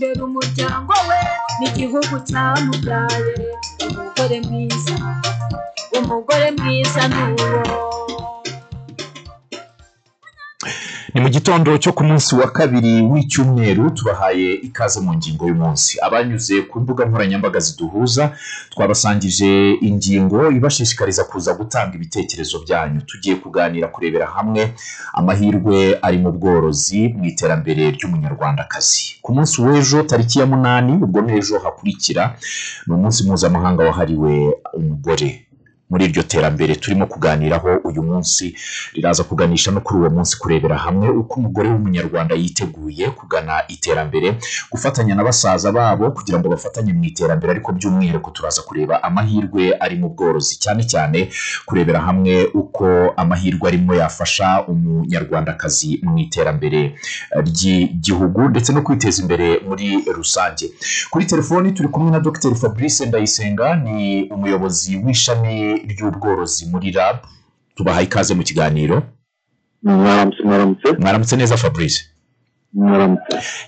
imbere umuryango we n'igihugu cyamubyaye. Umugore mwiza umugore mwiza ni uwo. Ni mu gitondo cyo ku munsi wa kabiri w'icyumweru tubahaye ikaze mu ngingo y'umunsi. Abanyuze ku mbuga nkoranyambaga ziduhuza twabasangije ingingo ibashishikariza kuza gutanga ibitekerezo byanyu. Tugiye kuganira kurebera hamwe amahirwe ari mu bworozi mu iterambere ry'umunyarwandakazi. Ku munsi w'ejo tariki ya munani ubwo n'ejo hakurikira ni umunsi mpuzamahanga wahariwe umugore. Muri iryo terambere turimo kuganiraho uyu munsi riraza kuganisha no kuri uwo munsi kurebera hamwe uko umugore w'umunyarwanda yiteguye kugana iterambere gufatanya na basaza babo kugira ngo bafatanye mu iterambere ariko by'umwihariko turaza kureba amahirwe ari mu bworozi cyane cyane kurebera hamwe uko amahirwe arimo yafasha umunyarwandakazi mu iterambere ry'igihugu ndetse no kwiteza imbere muri rusange. Kuri telefoni turi kumwe na dr. Fabrice ndayisenga ni umuyobozi w'ishami ry'ubworozi muri rab tubahaye ikaze mu kiganiro. Mwaramutse neza fabrice.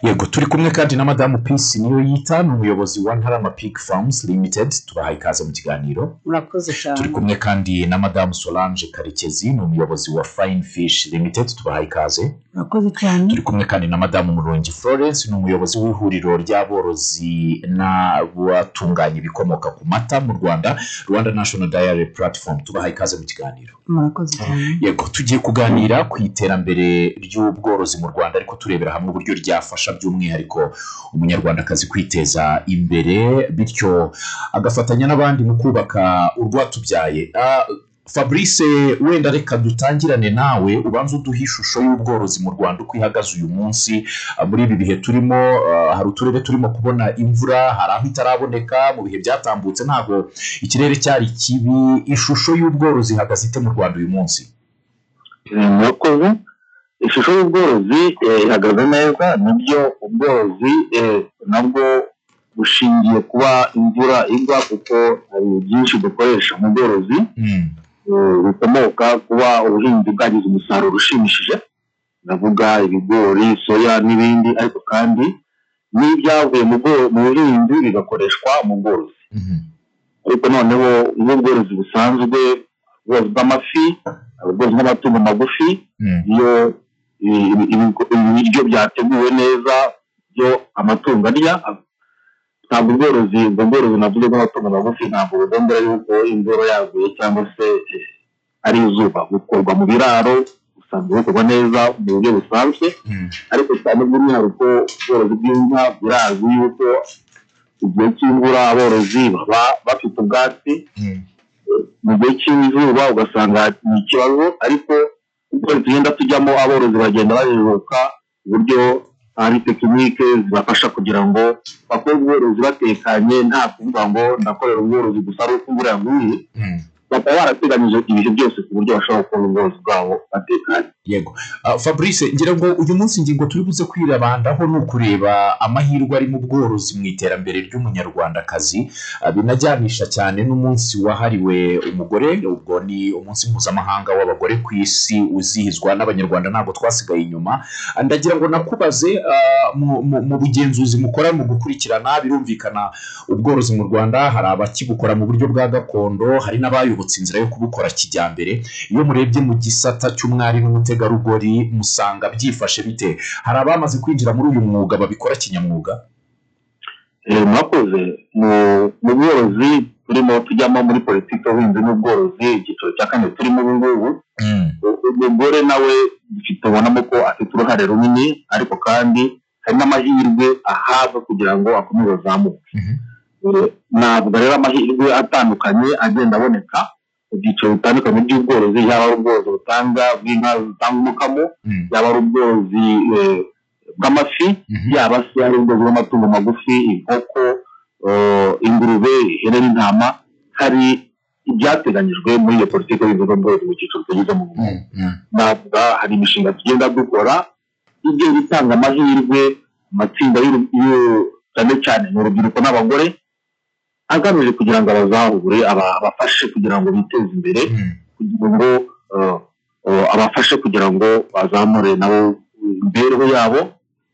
Yego turi kumwe kandi na madamu pisi niyo yita ni umuyobozi wa ntarama piki famuzi limitedi tubahaye ikaze mu kiganiro. Murakoze cyane turi kumwe kandi na madamu solange karekezi ni umuyobozi wa fayini fishi limitedi tubahaye ikaze. Murakoze cyane turi kumwe kandi na madamu murungi florence ni umuyobozi w'ihuriro ry'aborozi n'abatunganya ibikomoka ku mata mu rwanda rwanda national diary platform. Tubahaye ikaze mu kiganiro. Murakoze cyane yego tugiye kuganira ku iterambere ry'ubworozi mu rwanda ariko turebera hamwe uburyo ryafasha by'umwihariko umunyarwandakazi kwiteza imbere bityo agafatanya n'abandi mu kubaka urwatubyaye fabrice wenda reka dutangirane nawe ubanza uduhe ishusho y'ubworozi mu rwanda uko ihagaze uyu munsi. Muri ibi bihe turimo hari uturere turimo kubona imvura hari aho itaraboneka mu bihe byatambutse ntabwo ikirere cyari kibi. Ishusho y'ubworozi ihagaze ite mu rwanda uyu munsi? Murakoze ishusho y'ubworozi eh, ihagaze neza ni byo ubworozi eh, nabwo bushingiye kuba imvura igwa kuko hari byinshi dukoresha mu bworozi Mm. eh, bikomoka kuba ubuhinzi bwagize umusaruro ushimishije ndavuga ibigori soya n'ibindi ariko kandi n'ibyavuye mu buhinzi bigakoreshwa mu bworozi Mhm. ariko noneho nk'ubworozi busanzwe ubworozi bw'amafi ubworozi bw'amatungo magufi Mm. iyo ibiryo byateguwe neza byo amatungo arya ntabwo ubworozi ubwo bworozi navuze bw'amatungo magufi ntabwo bugombera yuko imvura yaguye cyangwa se eh, ari izuba bukorwa mu biraro busanzwe bukorwa neza mu buryo busanzwe Mm. ariko cyane by'umwihariko ubworozi bw'inka birazwi yuko igihe cy'imvura aborozi baba bafite ubwatsi Mm. mu gihe cy'izuba ugasanga ni ikibazo ariko uko tugenda tujyamo aborozi bagenda bajijuka uburyo hari tekinike zibafasha kugira ngo bakore ubworozi batekanye. Nta kuvuga ngo ndakorera ubworozi gusa ari uko imvura yaguye Mm. bakaba barateganyije ibihe byose ku buryo bashobora gukora ubworozi bwabo batekanye. Yego. Ah, fabrice ngira ngo uyu munsi ingingo turi buze kwirabandaho ni ukureba amahirwe ari mu bworozi mu iterambere ry'umunyarwandakazi. Ah, binajyanisha cyane n'umunsi wahariwe umugore ubwo ni umunsi mpuzamahanga w'abagore ku isi uzihizwa n'abanyarwanda ntabwo twasigaye inyuma. Ah, ndagira ngo nakubaze mu- bugenzuzi mukora mu gukurikirana birumvikana ubworozi mu rwanda hari abakibukora mu buryo bwa gakondo hari n'abayobotse inzira yo kubukora kijyambere. Iyo murebye mu gisata cy'umwari n'umutegarugori musanga byifashe bite? Hari abamaze kwinjira muri uyu mwuga babikora kinyamwuga? Eh, murakoze mu bworozi turimo tujyamo muri politiki y'ubuhinzi n'ubworozi icyiciro cya kane turimo ubu ngubu. Umugore nawe dufite ubonamo ko afite uruhare runini ariko kandi hari n'amahirwe ahabwa kugira ngo akomeze azamuke. Mhm. Eh, ntabwo rero amahirwe atandukanye agenda aboneka. Mu byiciro bitandukanye by'ubworozi yaba ari ubworozi butanga bw'inka zitanga umukamo Mm. yaba ari ubworozi eh, bw'amafi Mhm. yaba se ari ubworozi bw'amatungo magufi inkoko eh, ingurube ihene n'intama hari ibyateganyijwe muri iyo politiki y'ubuhinzi n'ubworozi mu cyiciro tugezemo ubu Mm. Mm. navuga hari imishinga tugenda dukora igenda itanga amahirwe amatsinda cyane cyane mu rubyiruko n'abagore agamije kugira ngo abazahure aba- abafashe kugira ngo biteze imbere Mm. kugira ngo eh, eh, abafashe kugira ngo bazamure nabo imibereho yabo.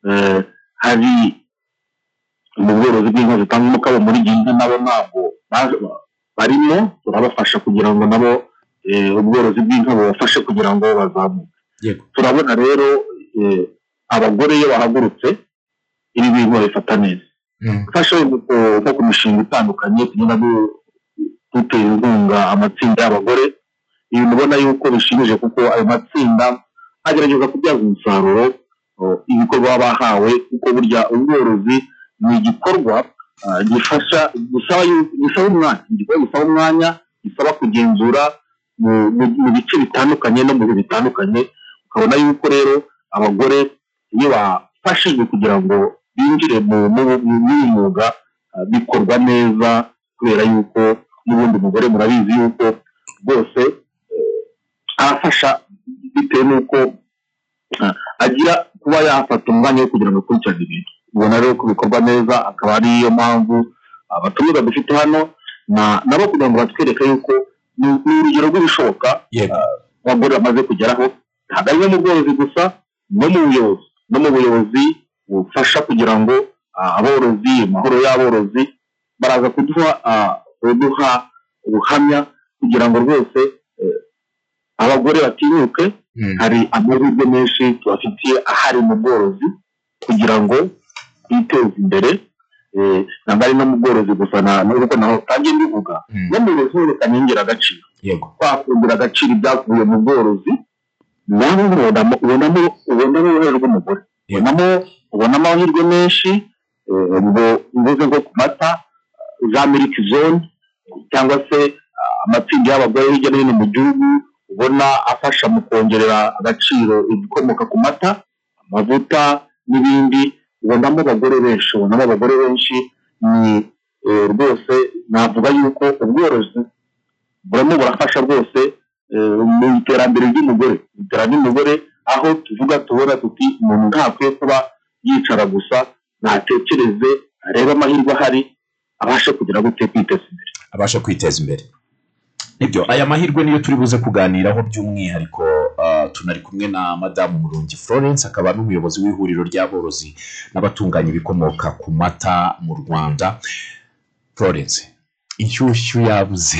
Eh, hari mu bworozi bw'inka zitanga umukamo muri gihinga nabo ntabwo barimo turabafasha kugira ngo nabo ubworozi bw'inka bubafashe kugira ngo bazamuke turabona rero abagore iyo bahagurutse ibi bintu babifata neza. Mm. ufashe nko- nko ku mishinga itandukanye tugenda du- dutera inkunga amatsinda y'abagore. Ibintu ubona yuko bishimije kuko ayo matsinda agerageza kubyaza umusaruro ibikorwa baba bahawe kuko burya ubworozi ni igikorwa ah, gifasha gisaba umwanya. Igikorwa gisaba umwanya gisaba kugenzura mu bice bitandukanye no mu bihe bitandukanye. Ukabona yuko rero abagore iyo bafashijwe kugira ngo binjire mu mu- mu- muri uyu mwuga ah, bikorwa neza kubera yuko n'ubundi mugore murabizi yuko rwose eh, arafasha bitewe n'uko ah, agira kuba yafata umwanya wo kugira ngo akurikirane ibintu. Ubona rero ko bikorwa neza akaba ariyo mpamvu abatumirwa dufite hano na- nabo kugira ngo batwereke yuko ni urugero rw'ibishoboka yego abagore bamaze kugeraho ntabwo ari no mu bworozi gusa no mu buyobozi no mu buyobozi bufasha kugira ngo ah, aborozi amahoro y'aborozi baraza kuduha ah, kuduha ubuhamya kugira ngo rwose eh, abagore batinyuke. Mm. hari amahirwe menshi tubafitiye ahari mu bworozi kugira ngo biteze imbere eh, ntabwo ari no mu bworozi gusa n'ubwo naho utangiye mbivuga. Mm. no mu inyongeragaciro yego. Twakongera agaciro ibyavuye mu bworozi nawe ubonamo uruhare rw'umugore. Ubonamo ubonamo amahirwe menshi eh, ngo mvuze nko ku mata eh, za miliki zone cyangwa se ah, amatsinda y'abagore hirya no hino mu gihugu ubona afasha mu kongerera agaciro ibikomoka ku mata amavuta n'ibindi ubonamo abagore benshi ubonamo abagore benshi ni eh, rwose navuga yuko ubworozi burimo burafasha rwose eh, mu iterambere ry'umugore. Mu iterambere ry'umugore aho tuvuga tubona tuti umuntu ntakwiye kuba yicara gusa natekereze arebe amahirwe ahari abashe kugira gute kwiteza imbere. Abasha kwiteza imbere. Nibyo aya mahirwe niyo turi buze kuganiraho by'umwihariko ah, tunari kumwe na madamu murungi florence akaba n'umuyobozi w'ihuriro ry'aborozi n'abatunganya ibikomoka ku mata mu rwanda. Florence inshyushyu yabuze.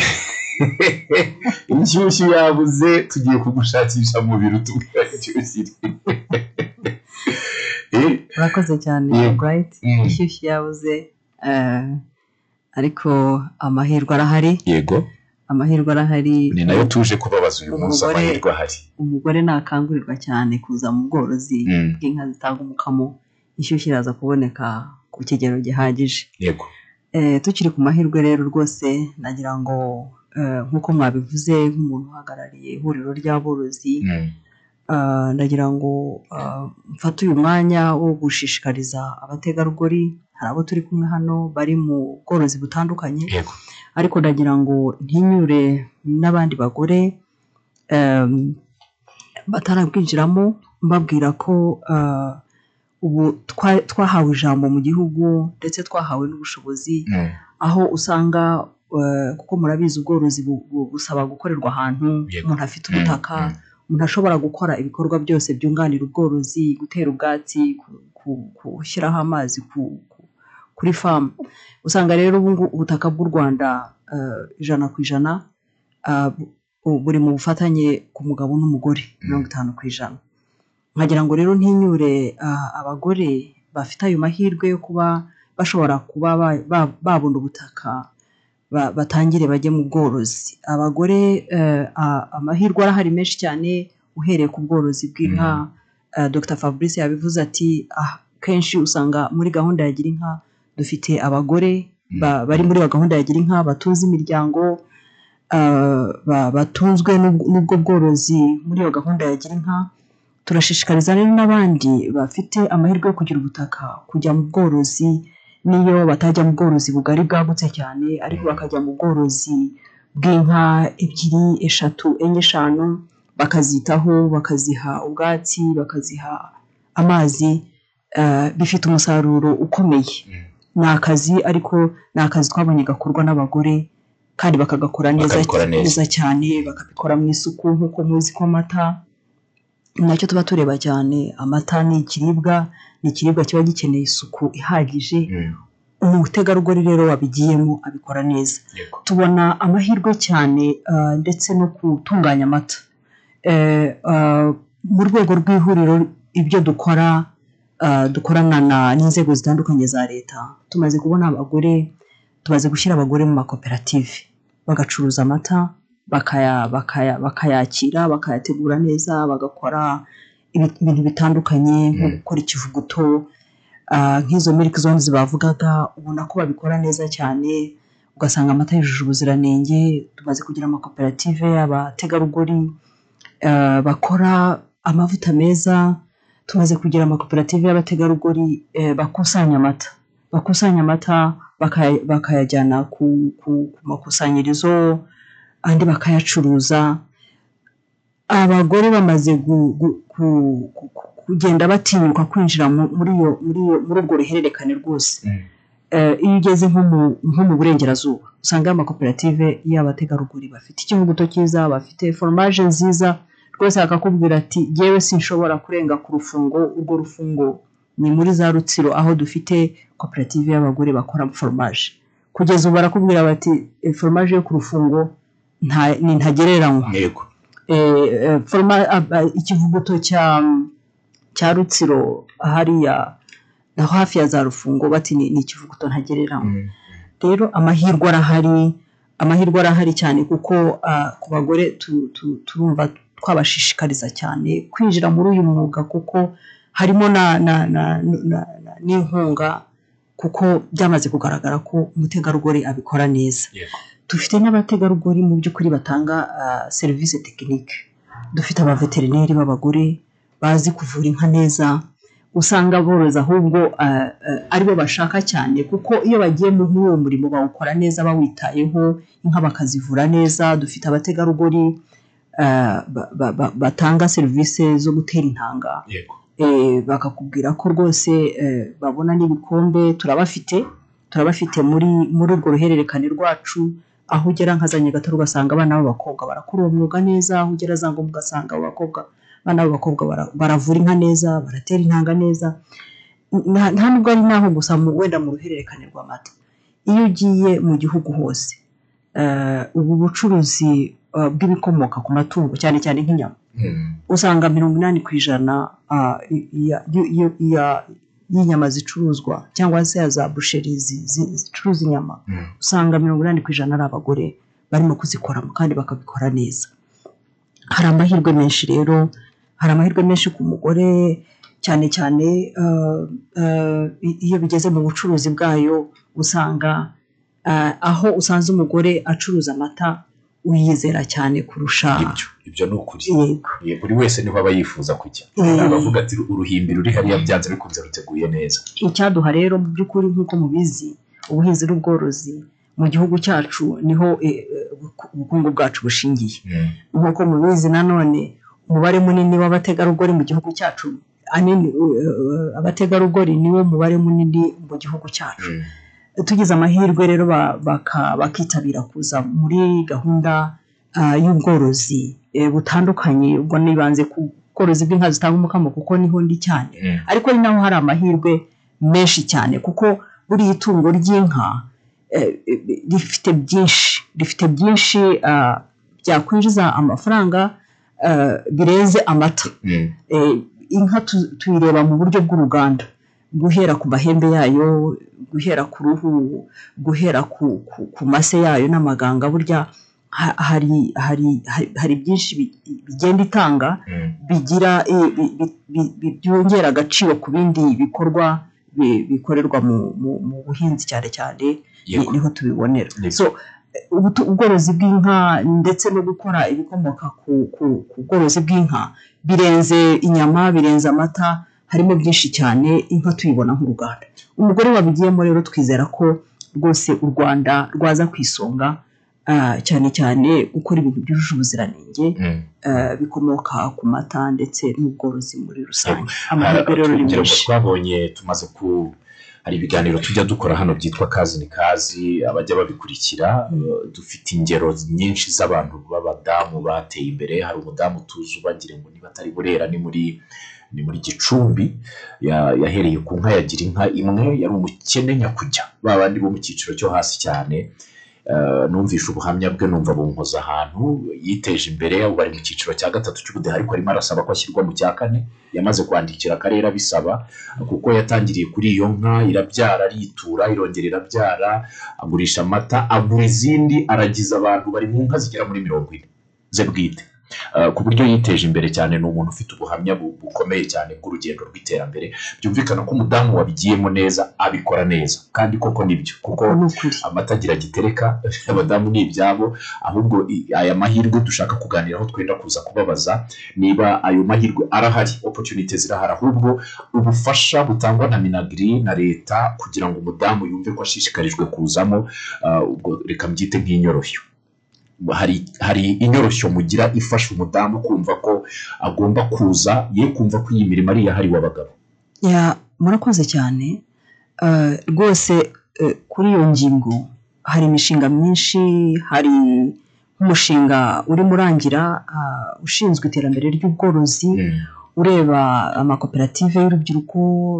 Inshyushyu yabuze tugiye kugushakisha mu biro tubwira inshyushyu iri urakoze cyane burayiti Mm. ishyushyu yabuze eh, ariko amahirwe arahari. Yego. Amahirwe arahari. Ni na yo tuje kubabaza uyu munsi amahirwe ahari. umugore nakangurirwa cyane kuza mu bworozi Mm. bw'inka zitanga umukamo. Inshyushyu iraza kuboneka ku kigero gihagije. Yego. Eh, tukiri ku mahirwe rero rwose nagira ngo eh, nk'uko mwabivuze nk'umuntu uhagarariye ihuriro ry'aborozi Mm. Ndagira ngo ah, mfate uyu mwanya wo gushishikariza abategarugori hari abo turi kumwe hano bari mu bworozi butandukanye ariko ndagira ngo ntinyure n'abandi bagore batarabwinjiramo mbabwira ko ah, ubu twa- twahawe ijambo mu gihugu ndetse twahawe n'ubushobozi Mm. aho usanga eh, kuko murabizi ubworozi bu- bu- busaba gukorerwa ahantu umuntu afite Mm, ubutaka mm. Umuntu ashobora gukora ibikorwa byose byunganira ubworozi gutera ubwatsi gushyiraho amazi ku- ku- kuri famu usanga rero ubu ubutaka bw'u rwanda eh, ijana ku ijana bu- buri mu bufatanye ku mugabo n'umugore mirongo itanu ku ijana. Nkagira ngo rero ntinyure ah, abagore bafite ayo mahirwe yo kuba bashobora kuba ba- ba- babona ubutaka batangire bajye mu bworozi. Abagore eh, amahirwe arahari menshi cyane uhereye ku bworozi bw'inka. Eh, dr. Fabrice yabivuze ati ah, kenshi usanga muri gahunda ya gira inka dufite abagore ba- bari muri gahunda ya gira inka batunze imiryango eh, ba- batunzwe n'ubwo bworozi muri iyo gahunda ya gira inka turashishikariza rero n'abandi bafite amahirwe yo kugira ubutaka kujya mu bworozi n'iyo batajya mu bworozi bugari bwagutse cyane ariko bakajya mu bworozi bw'inka ebyiri eshatu enye eshanu bakazitaho bakaziha ubwatsi bakaziha amazi eh, bifite umusaruro ukomeye. Ni akazi ariko ni akazi twabonye gakorwa n'abagore kandi bakagakora neza. cyane bakabikora mu isuku nk'uko muzi ko amata na cyo tuba tureba cyane amata ni ikiribwa ni ikiribwa kiba gikeneye isuku ihagije. Umutegarugori rero wabigiyemo abikora neza. Tubona amahirwe cyane ah, ndetse no gutunganya amata. Eh, ah, mu rwego rw'ihuriro ibyo dukora dukorana na- n'inzego zitandukanye za leta. Tumaze kubona abagore tumaze gushyira abagore mu makoperative. Bagacuruza amata bakayakira bakayategura neza bagakora ibi- ibintu bitandukanye nko Mm. gukora ikivuguto ah, nk'izo milk zones bavugaga ubona ko babikora neza cyane ugasanga amata yujuje ubuziranenge tumaze kugira amakoperative y'abategarugori ah, bakora amavuta meza tumaze kugira amakoperative y'abategarugori eh, bakusanya amata bakusanya amata bakaya- bakayajyana ku makusanyirizo andi bakayacuruza. Abagore bamaze kugenda batinyuka kwinjira mu- muri urwo ruhererekane rwose. Mm. Eh, iyo ugeze nko mu burengerazuba usanga amakoperative y'abategarugori bafite ikivuguto cyiza bafite foromaje nziza rwose akakubwira ati yewe sinshobora kurenga ku rufungo urwo rufungo ni muri za rutsiro aho dufite koperative y'abagore bakora foromaje. Kugeza ubu barakubwira bati "Eh, foromaje yo ku rufungo ntagereranywa yego. Eh, eh, foroma- ah, ah, ikivuguto cya rutsiro hariya naho hafi ya za rufungo bati ni ikivuguto ntagereranywa Mm. rero amahirwe arahari amahirwe arahari cyane kuko ah, ku bagore tu- tu- turumva twabashishikariza cyane kwinjira muri uyu mwuga kuko harimo n'inkunga kuko byamaze kugaragara ko umutegarugori abikora neza. Dufite n'abategarugori mu by'ukuri batanga ah, serivisi tekinike dufite abaveterineri b'abagore bazi kuvura inka neza usanga boroza ahubwo ah, ari bo bashaka cyane kuko iyo bagiye muri uwo murimo bawukora neza bawitayeho inka bakazivura neza. Dufite abategarugori ah, ba- ba- ba- batanga serivisi zo gutera intanga. Eh, bakakubwira ko rwose eh, babona n'ibikombe turabafite turabafite muri muri urwo ruhererekane rwacu aho ugera nka za nyagatare ugasanga abana b'abakobwa barakora uwo mwuga neza aho ugera za ngoma ugasanga abo bakobwa abana b'abakobwa bara- baravura inka neza baratera intanga neza nta nubwo ari naho gusa wenda mu ruhererekane rw'amata iyo ugiye mu gihugu hose eh, ubu bucuruzi eh, bw'ibikomoka ku matungo cyane cyane nk'inyama Mm. usanga mirongo inani ku ijana y'inyama zicuruzwa cyangwa se ya za busheri zi- zi- zicuruza inyama Mm. usanga mirongo inani ku ijana ari abagore barimo kuzikoramo kandi bakabikora neza hari amahirwe menshi rero hari amahirwe menshi ku mugore cyane cyane ah, ah, iyo bigeze mu bucuruzi bwayo usanga ah, aho usanze umugore acuruza amata uyizera cyane kurusha ibyo. Ibyo ni ukuri. Buri wese ni ho aba yifuza kujya. Abavuga ati uruhimbi ruri hariya byanze bikunze ruteguye neza. Icyaduha rero mu by'ukuri nk'uko mubizi ubuhinzi n'ubworozi mu gihugu cyacu ni ho eh, ubuku- ubukungu bwacu bushingiye. Mm. nk'uko mubizi nanone umubare munini w'abategarugori mu gihugu cyacu eh, abategarugori niwo mubare munini mu gihugu cyacu. Mm. Tugize amahirwe rero bakitabira kuza muri gahunda ah, y'ubworozi eh, butandukanye ubwo nibanze ku bworozi bw'inka zitanga umukamo kuko ni ho ndi cyane Mm. ariko ni naho hari amahirwe menshi cyane kuko buriya itungo ry'inka eh, rifite byinshi rifite byinshi ah, byakwinjiza amafaranga ah, birenze amata Mm. Eh, inka tu- tuyireba mu buryo bw'uruganda guhera ku mahembe yayo guhera ku ruhu guhera ku, mase yayo n'amaganga burya ha- hari hari hari- byinshi bi- bigenda itanga Mm. bigira bi- bi- bi- bi- byongera agaciro ku bindi bikorwa bi- bikorerwa mu, buhinzi cyane cyane ni ho tubibonera. Ubworozi bw'inka ndetse no gukora ibikomoka ku bworozi bw'inka birenze inyama birenze amata harimo byinshi cyane inka tuyibona nk'uruganda. Umugore wabigiyemo rero twizera ko rwose u rwanda rwaza ku isonga ah, cyane cyane gukora ibintu byujuje ubuziranenge Mm. eh, bikomoka ku mata ndetse n'ubworozi muri rusange. Amahirwe rero ni menshi. twabonye tumaze ku hari ibiganiro tujya dukora hano byitwa kazi ni kazi abajya babikurikira eh, dufite ingero nyinshi z'abantu b'abadamu bateye imbere. Hari umudamu tuzi ubagira ngo niba atari burera ni muri ni muri gicumbi ya- yahereye ku nka yagira inka imwe yari umukene nyakujya. Ba bandi bo mu cyiciro cyo hasi cyane Eh, numvishe ubuhamya bwe numva bunkoza ahantu yiteje imbere ubu ari mu cyiciro cya gatatu cy'ubudehe ariko arimo arasaba ko ashyirwa mu cya kane. Yamaze kwandikira akarere abisaba kuko yatangiriye kuri iyo nka irabyara aritura irongera irabyara agurisha amata agura izindi aragiza abantu bari mu nka zigera muri mirongo ine. Ze bwite. Ku buryo yiteje imbere cyane ni umuntu ufite ubuhamya bu- bukomeye cyane bw'urugendo rw'iterambere byumvikana ko umudamu wabigiyemo neza abikora neza. Kandi koko ni byo kuko amata agira gitereka abadamu ni ibyabo ahubwo aya mahirwe dushaka kuganiraho twenda kuza kubabaza niba ayo mahirwe arahari. Opportunity zirahari. Ahubwo ubufasha butangwa na minagiri na leta kugira ngo umudamu yumve ko ashishikarijwe kuzamo ubwo reka mbyite nk'inyoroshyo hari hari inyoroshyo mugira ifasha umudamu kumva ko agomba kuza ye kumva ko iyi mirimo ari iyahariwe abagabo. Ya, murakoze cyane. Eh, rwose eh, kuri iyo ngingo hari imishinga myinshi hari nk'umushinga urimo urangira ah, ushinzwe iterambere ry'ubworozi ureba amakoperative y'urubyiruko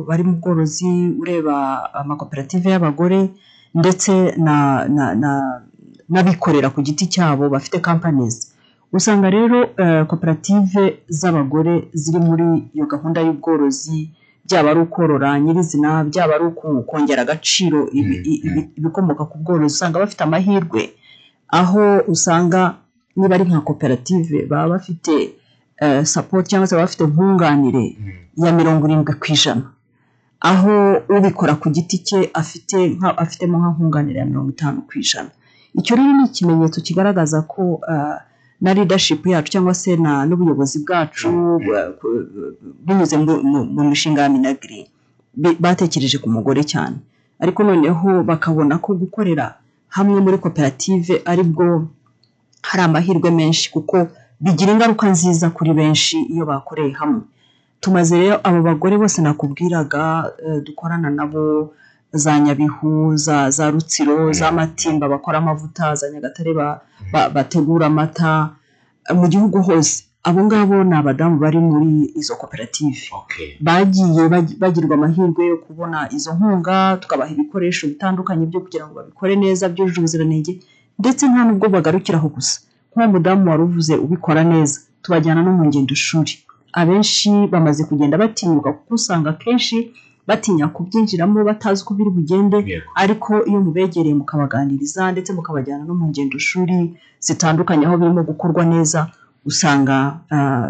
bari mu bworozi ureba amakoperative y'abagore ndetse na- na- na- n'abikorera ku giti cyabo bafite kampanizi usanga rero eh, koperative z'abagore ziri muri iyo gahunda y'ubworozi byaba ari ukorora nyirizina byaba ari uku- kongera agaciro Mm, ibi- ibikomoka ku bworozi usanga bafite amahirwe. Aho usanga niba ari nka koperative baba bafite eh, support cyangwa se baba bafite nkunganire ya mirongo irindwi ku ijana. Aho ubikora ku giti cye afitemo nka nkunganire ya mirongo itanu ku ijana. Icyo rero ni ikimenyetso kigaragaza ko ah, na leadership yacu cyangwa se n'ubuyobozi bwacu bwa- ku- binyuze mu- mishinga ya minagiri batekereje ku mugore cyane. Ariko noneho bakabona ko gukorera hamwe muri koperative ari bwo hari amahirwe menshi kuko bigira ingaruka nziza kuri benshi iyo bakoreye hamwe. Tumaze rero abo bagore bose nakubwiraga eh, dukorana nabo za nyabihu za rutsiro za matimba bakora amavuta za nyagatare ba- ba- bategura amata mu gihugu hose. Abo ngabo ni abadamu bari muri izo koperative. Bagiye bagi- bagirwa amahirwe yo kubona izo nkunga tukabaha ibikoresho bitandukanye byo kugira ngo babikore neza byujuje ubuziranenge ndetse nta nubwo bagarukiraho gusa. Nk'uwo mudamu wari uvuze ubikora neza tubajyana no mu ngendo shuri. Abenshi bamaze kugenda batinyuka kuko usanga akenshi batinya kubyinjiramo batazi uko biri bugende ariko iyo mubegereye mukabaganiriza ndetse mukabajyana no mu ngendo shuri zitandukanye aho birimo gukorwa neza usanga ah,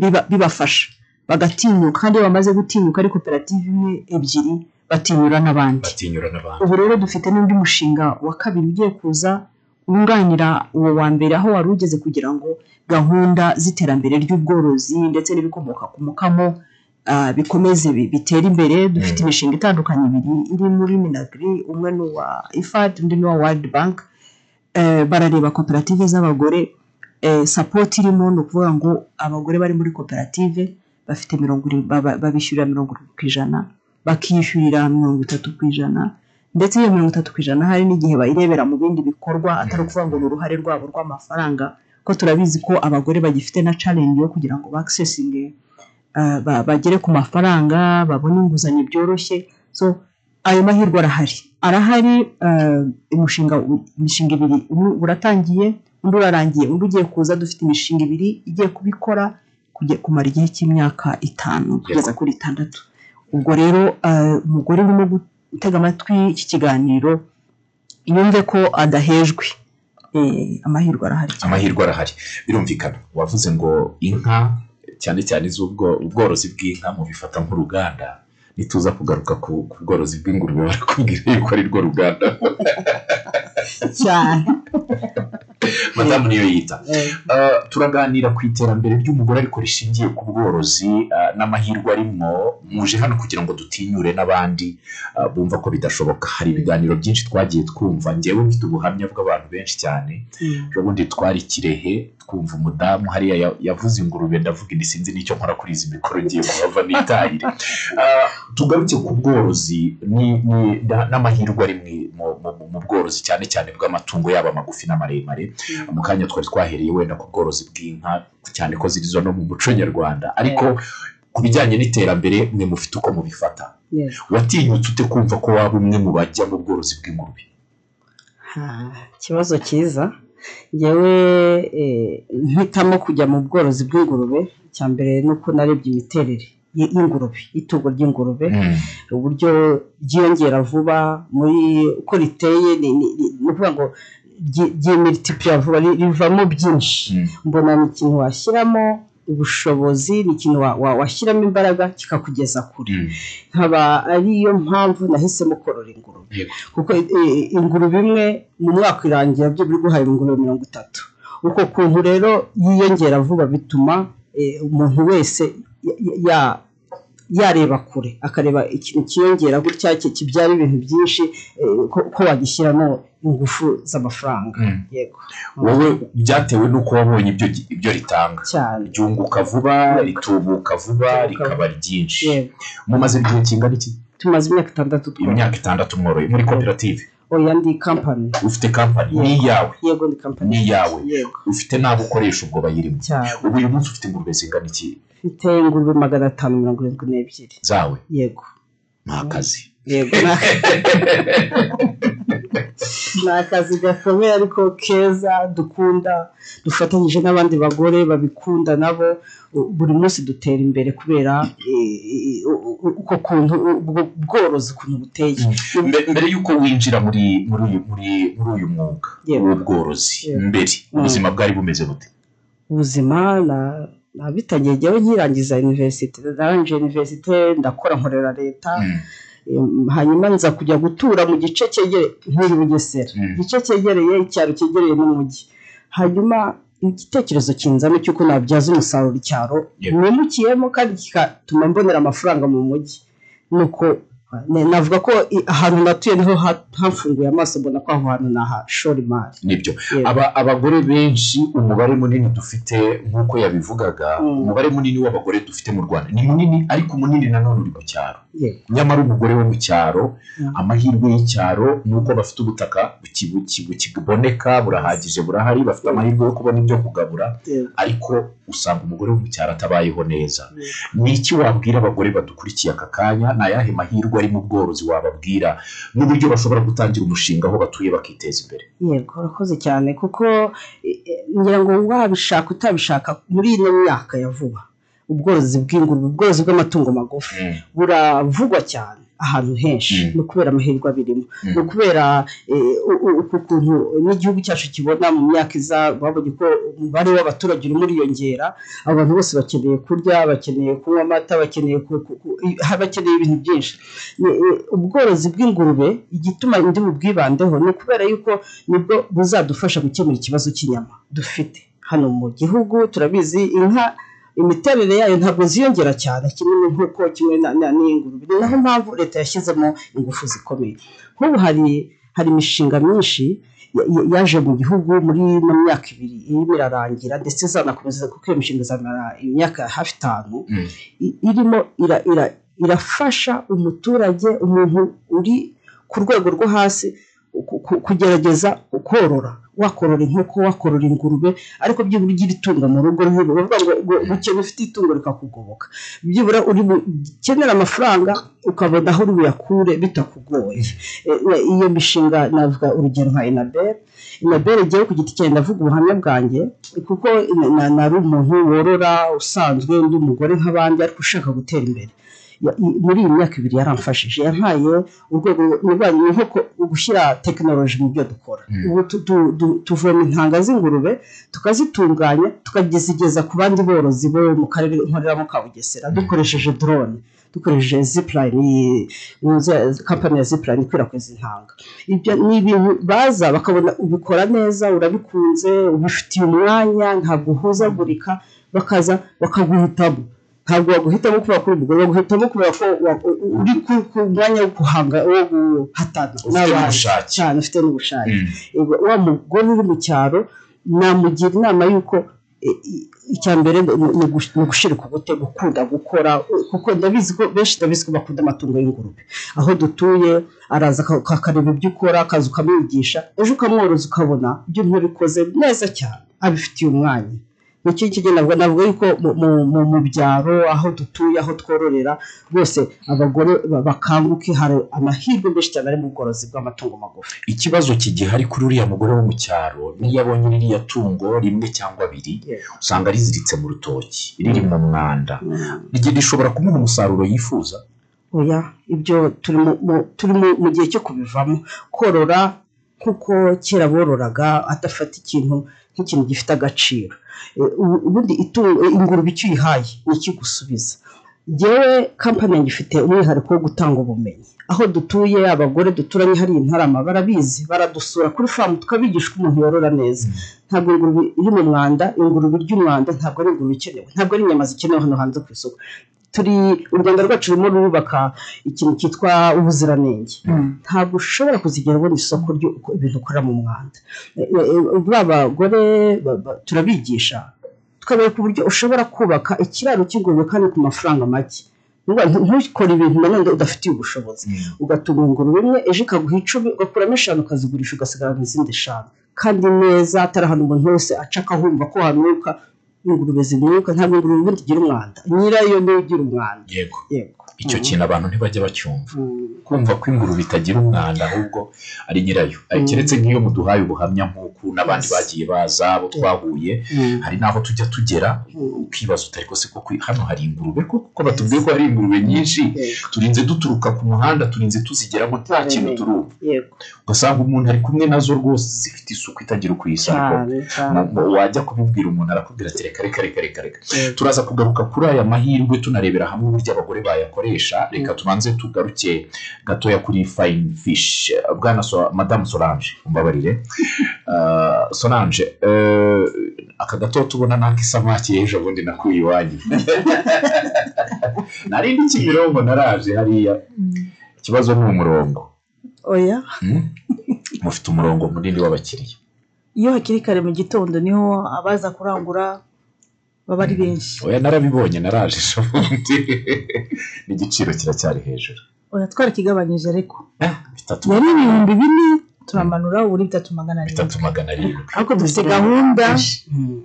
biba- bibafasha. Bagatinyuka kandi iyo bamaze gutinyuka ari koperative imwe ebyiri batinyura n'abandi. Ubu rero dufite n'undi mushinga wa kabiri ugiye kuza wunganira uwo wa mbere aho wari ugeze kugira ngo gahunda z'iterambere ry'ubworozi ndetse n'ibikomoka ku mukamo bikomeze bi- bitere imbere dufite Mm. imishinga itandukanye ibiri iri muri minagiri umwe ni uwa ifad undi ni uwa world bank Eh, barareba koperative z'abagore eh, support irimo ni ukuvuga ngo abagore bari muri koperative bafite mirongo babishyurira mirongo irindwi ku ijana bakishyurira mirongo itatu ku ijana ndetse iyo mirongo itatu ku ijana hari n'igihe bayirebera mu bindi bikorwa atari ukuvuga ngo ni uruhare rwabo rw'amafaranga ko turabizi ko abagore bagifite na challenge yo kugira ngo bakisesinge bagere ku mafaranga babone inguzanyo byoroshye. So ayo mahirwe arahari. Arahari eh, umushinga imishinga ibiri. Uratangiye undi urarangiye. Undi ugiye kuza dufite imishinga ibiri igiye kubikora kumara igihe cy'imyaka itanu kugeza kuri itandatu. Ubwo rero eh, umugore urimo gutega amatwi iki kiganiro yumve ko adahejwe. Eh, amahirwe arahari amahirwe arahari. Birumvikana. Wavuze ngo inka cyane cyane iz'ubworozi bw'inka mubifata nk'uruganda nituza kugaruka ku bworozi bw'ingurube barakubwira yuko ari rwo ruganda. Cyane. Madamu niyo yita. Eh, Uh, turaganira ku iterambere ry'umugore ariko rishingiye ku bworozi uh, n'amahirwe arimo. Muje hano kugira ngo dutinyure n'abandi uh, bumva ko bidashoboka. Hari ibiganiro byinshi twagiye twumva. Ngewe mfite ubuhamya bw'abantu benshi cyane. Mm, ubundi twari kirehe tukumva umudamu hariya ya- yavuze ingurube ndavuga indi sinzi n'icyo nkora kuri izi mikoro ngiye kuhava nitahire. Ah, tugaruke ku bworozi n'amahirwe ari mu- bworozi cyane cyane bw'amatungo yaba magufi n'amaremare. Mu kanya twari twahereye wenda ku bworozi bw'inka cyane ko ziri zo no mu muco nyarwanda. Ariko ku bijyanye n'iterambere mwe mufite uko mubifata. Watinyutse ute kumva ko waba umwe mu bajya mu bworozi bw'ingurube? Ikibazo cyiza. Ngewe eh, mpitamo kujya mu bworozi bw'ingurube icya mbere ni uko narebye imiterere y'ingurube y'itungo ry'ingurube uburyo ryiyongera vuba muri uko riteye ni ukuvuga ngo ryi- ryimilitipura vuba ri- rivamo byinshi Mm. mbona ni ikintu washyiramo ubushobozi ni ikintu wa- wa- washyiramo imbaraga kikakugeza kure. Mm. nkaba ariyo mpamvu nahisemo korora ingurube. Kuko eh, ingurube imwe mu mwaka irangira byo biri guhaye ingurube mirongo itatu. Uko kuntu rero yiyongera vuba bituma eh, umuntu wese ya- yareba kure akareba ikintu kiyongera gutya ki- kibyara ibintu byinshi eh, ko wagishyiramo ingufu z'amafaranga. Mm. yego. Wowe byatewe n'uko wabonye ibyo ritanga. Ryunguka vuba ritubuka vuba rikaba ryinshi. Mumaze igihe kingana iki? Tumaze imyaka itandatu imyaka itandatu mworoye. Muri koperative? Oya ndi kampani ufite kampani ni iyawe? Yego ndi kampani Ni iyawe. ufite n'abo ukoresha ubwo bayirimo ubu uyu munsi ufite ingurube zingana iki? Mfite ingurube magana atanu mirongo irindwi n'ebyiri. Zawe? Yego. Ni akazi yego. Ni akazi gakomeye ariko keza dukunda dufatanyije n'abandi bagore babikunda nabo. Buri munsi dutera imbere kubera uko kuntu ubwo bworozi ukuntu buteye. Mbe- mbere y'uko winjira muri muri uyu muri muri uyu mwuga w'ubworozi mbere Mm. ubuzima bwari bumeze bute? Ubuzima nabitangiye jyawe nkirangiza iniverisite narangije iniverisite ndakora nkorera leta. Mm. Em, hanyuma nza kujya gutura mu gice cyegereye nk'iri bugesera. Mm. igice cyegereye icyaro cyegereye n'umujyi hanyuma igitekerezo kinzamo cy'uko nabyaza umusaruro icyaro. Nimukiyemo kandi kigatuma mbonera amafaranga mu mujyi nuko navuga ko ahantu natuye ni ho ha- hafunguye amaso mbona ko aho hantu nahashora imari ni byo. Abagore benshi umubare munini dufite nk'uko yabivugaga Mm. umubare munini w'abagore dufite mu rwanda ni munini ariko munini nanone uri mu cyaro. Nyamara umugore wo mu cyaro Mm. amahirwe y'icyaro ni uko bafite ubutaka buki- buki- bukiboneka burahagije burahari bafite amahirwe yo kubona ibyo kugabura ariko usanga umugore wo mu cyaro atabayeho neza. Ni iki wabwira abagore badukurikiye aka kanya? Ni ayahe mahirwe ari mu bworozi wababwira n'uburyo bashobora gutangira umushinga aho batuye bakiteza imbere. Yego urakoze cyane kuko ngira ngo wabishaka utabishaka muri ino myaka ya vuba ubworozi bw'ingurube ubworozi bw'amatungo magufi buravugwa cyane. Ahantu henshi. Mm. ni ukubera amahirwe abirimo. Mm. ni ukubera eh, uku kuntu n'igihugu cyacu kibona mu myaka iza babonye ko umubare w'abaturage urimo uriyongera. Abantu bose bakeneye kurya bakeneye kunywa amata bakeneye bakeneye ibintu byinshi. Eh, ubworozi bw'ingurube igituma ndi bubwibandeho ni ukubera yuko ni bwo buzadufasha gukemura ikibazo cy'inyama dufite. Hano mu gihugu turabizi inka imiterere yayo ntabwo ziyongera cyane. Kimwe nk'uko kimwe n'iy'ingurube ni naho mpamvu leta yashyizemo ingufu zikomeye. Nk'ubu hari hari imishinga myinshi ya- ya- yaje mu gihugu muri ino myaka ibiri irimo irarangira ndetse izanakomeza kuko iyo mishinga izamara imyaka hafi itanu Mm. i- irimo ira- ira- irafasha umuturage umuntu uri ku rwego rwo hasi ku- ku- kugerageza korora. Wakorora inkoko wakorora ingurube ariko byibura ugira itungo mu rugo gukena ufite itungo rikakugoboka. Byibura uri bukenera amafaranga ukabona aho uri buyakure bitakugoye. E, e, iyo mishinga navuga urugero nka inabel. Inabel igiye ku giti cyanjye ndavuga ubuhamya bwanjye kuko na- na- nari umuntu worora usanzwe undi mugore nk'abandi ariko ushaka gutera imbere. Muri iyi myaka ibiri yaramfashije. Yampaye urwego nirwanya ni nko gushyira tekinoloji mu byo dukora. Mm. ubu tu- tu- tu- tuvoma intanga z'ingurube tukazitunganya tukazigeza ku bandi borozi bo mu karere nkoreramo ka bugesera dukoresheje drone dukoresheje zipline iyi- iyi kampani ya zipline ikwirakwiza intanga. Ibyo ni ibintu baza bakabona ubikora neza urabikunze ubifitiye umwanya ntabwo uhuzagurika bakaza bakaguhitamo ntabwo baguhitamo kubera ko uri umugore baguhitamo kubera ko uri ku mwanya wo guhanga wo guhatana. N'ubushake. cyane ufite n'ubushake. Mm. Wa mugore uri mu cyaro namugira inama y'uko i- icya mbere ni ni ugush- ni ugushirika ubute gukunda gukora kuko ndabizi ko benshi ndabizi ko bakunda amatungo y'ingurube. Aho dutuye araza aka- akareba ibyo ukora akaza ukamwigisha ejo ukamworoza ukabona ibyo ntibikoze neza cyane. Abifitiye umwanya. Kigenda nabwo navuga yuko mu- mu- mu- mu byaro aho dutuye aho twororera rwose abagore ba- bakanguke hari amahirwe menshi cyane ari mu bworozi bw'amatungo magufi. Ikibazo kigihari kuri uriya mugore wo mu cyaro niyo abonye ririya tungo rimwe cyangwa abiri usanga riziritse mu rutoki riri mu mwanda. Rigi- rishobora kumuha umusaruro yifuza? Oya ibyo turi mu- mu- mu- mu gihe cyo kubivamo. Korora nk'uko kera bororaga adafata ikintu nk'ikintu gifite agaciro. Ubundi itungo ingurube icyo uyihaye ni ikigusubiza ngewe kampani yanjye ifite umwihariko wo gutanga ubumenyi. Aho dutuye abagore duturanye hariya intarama. Barabizi baradusura kuri famu tukabigisha uko umuntu yorora neza. Ntabwo ingurube iri mu mwanda ingurube irya umwanda ntabwo ari ingurube ikenewe. Ntabwo ari inyama zikenewe hano hanze ku isoko. Turi u rwanda rwacu rurimo rurubaka ikintu cyitwa ubuziranenge. Ntabwo ushobora kuzigera ubona isoko ry'ibintu ukora mu mwanda. Ba bagore ba- ba- turabigisha. Tukabereka uburyo ushobora kubaka ikiraro cy'ingurube kandi ku mafaranga make. Ntukore ibintu nanone udafitiye ubushobozi. Ugatunga ingurube imwe ejo ikaguha icumi ugakuramo eshanu ukazigurisha ugasigarana izindi eshanu. Kandi neza atari ahantu umuntu wese aca akahumva ko hanuka ingurube zinuka ntabwo ingurube ubundi igira umwanda. Nyirayo niyo igira umwanda. Yego. Yego. Icyo Mhm. kintu abantu ntibajya bacyumva. Mm. kumva ko ingurube itagira umwanda ahubwo ari nyirayo. Eh, Mm. keretse nk'iyo muduhaye ubuhamya nk'uku n'abandi bagiye baza abo twahuye hari n'aho tujya tugera ukibaza utari ko se koko hano hari ingurube? Koko ko batubwiye ko hari ingurube nyinshi. Turinze duturuka ku muhanda turinze tuzigeramo nta kintu turumva. Ugasanga umuntu ari kumwe na zo rwose zifite isuku itagira uko mu- wajya kubibwira umuntu arakubwira ati reka reka reka reka turaza kugaruka kuri aya mahirwe tunarebera hamwe uburyo abagore bayakoresha reka tubanze tugaruke gatoya kuri fayini fishi bwana so, madamu solange umbabarire. Uh, solange uh, aka gato tubona n'ak'isamaki ejo bundi nakuye iwanyu. Nari ndi kimirongo naraje hariya. Ikibazo ni umurongo. Oya. Hmm? mufite umurongo munini w'abakiriya. Iyo hakiri kare mu gitondo ni ho abaza kurangura baba ari benshi. Oya narabibonye naraje ejo bundi n'igiciro kiracyari hejuru. Oya twarakigabanyije ariko. Eh, yari ibihumbi bine turamanura ubu ni bitatu magana arindwi. Bitatu magana arindwi. Ariko dufite gahunda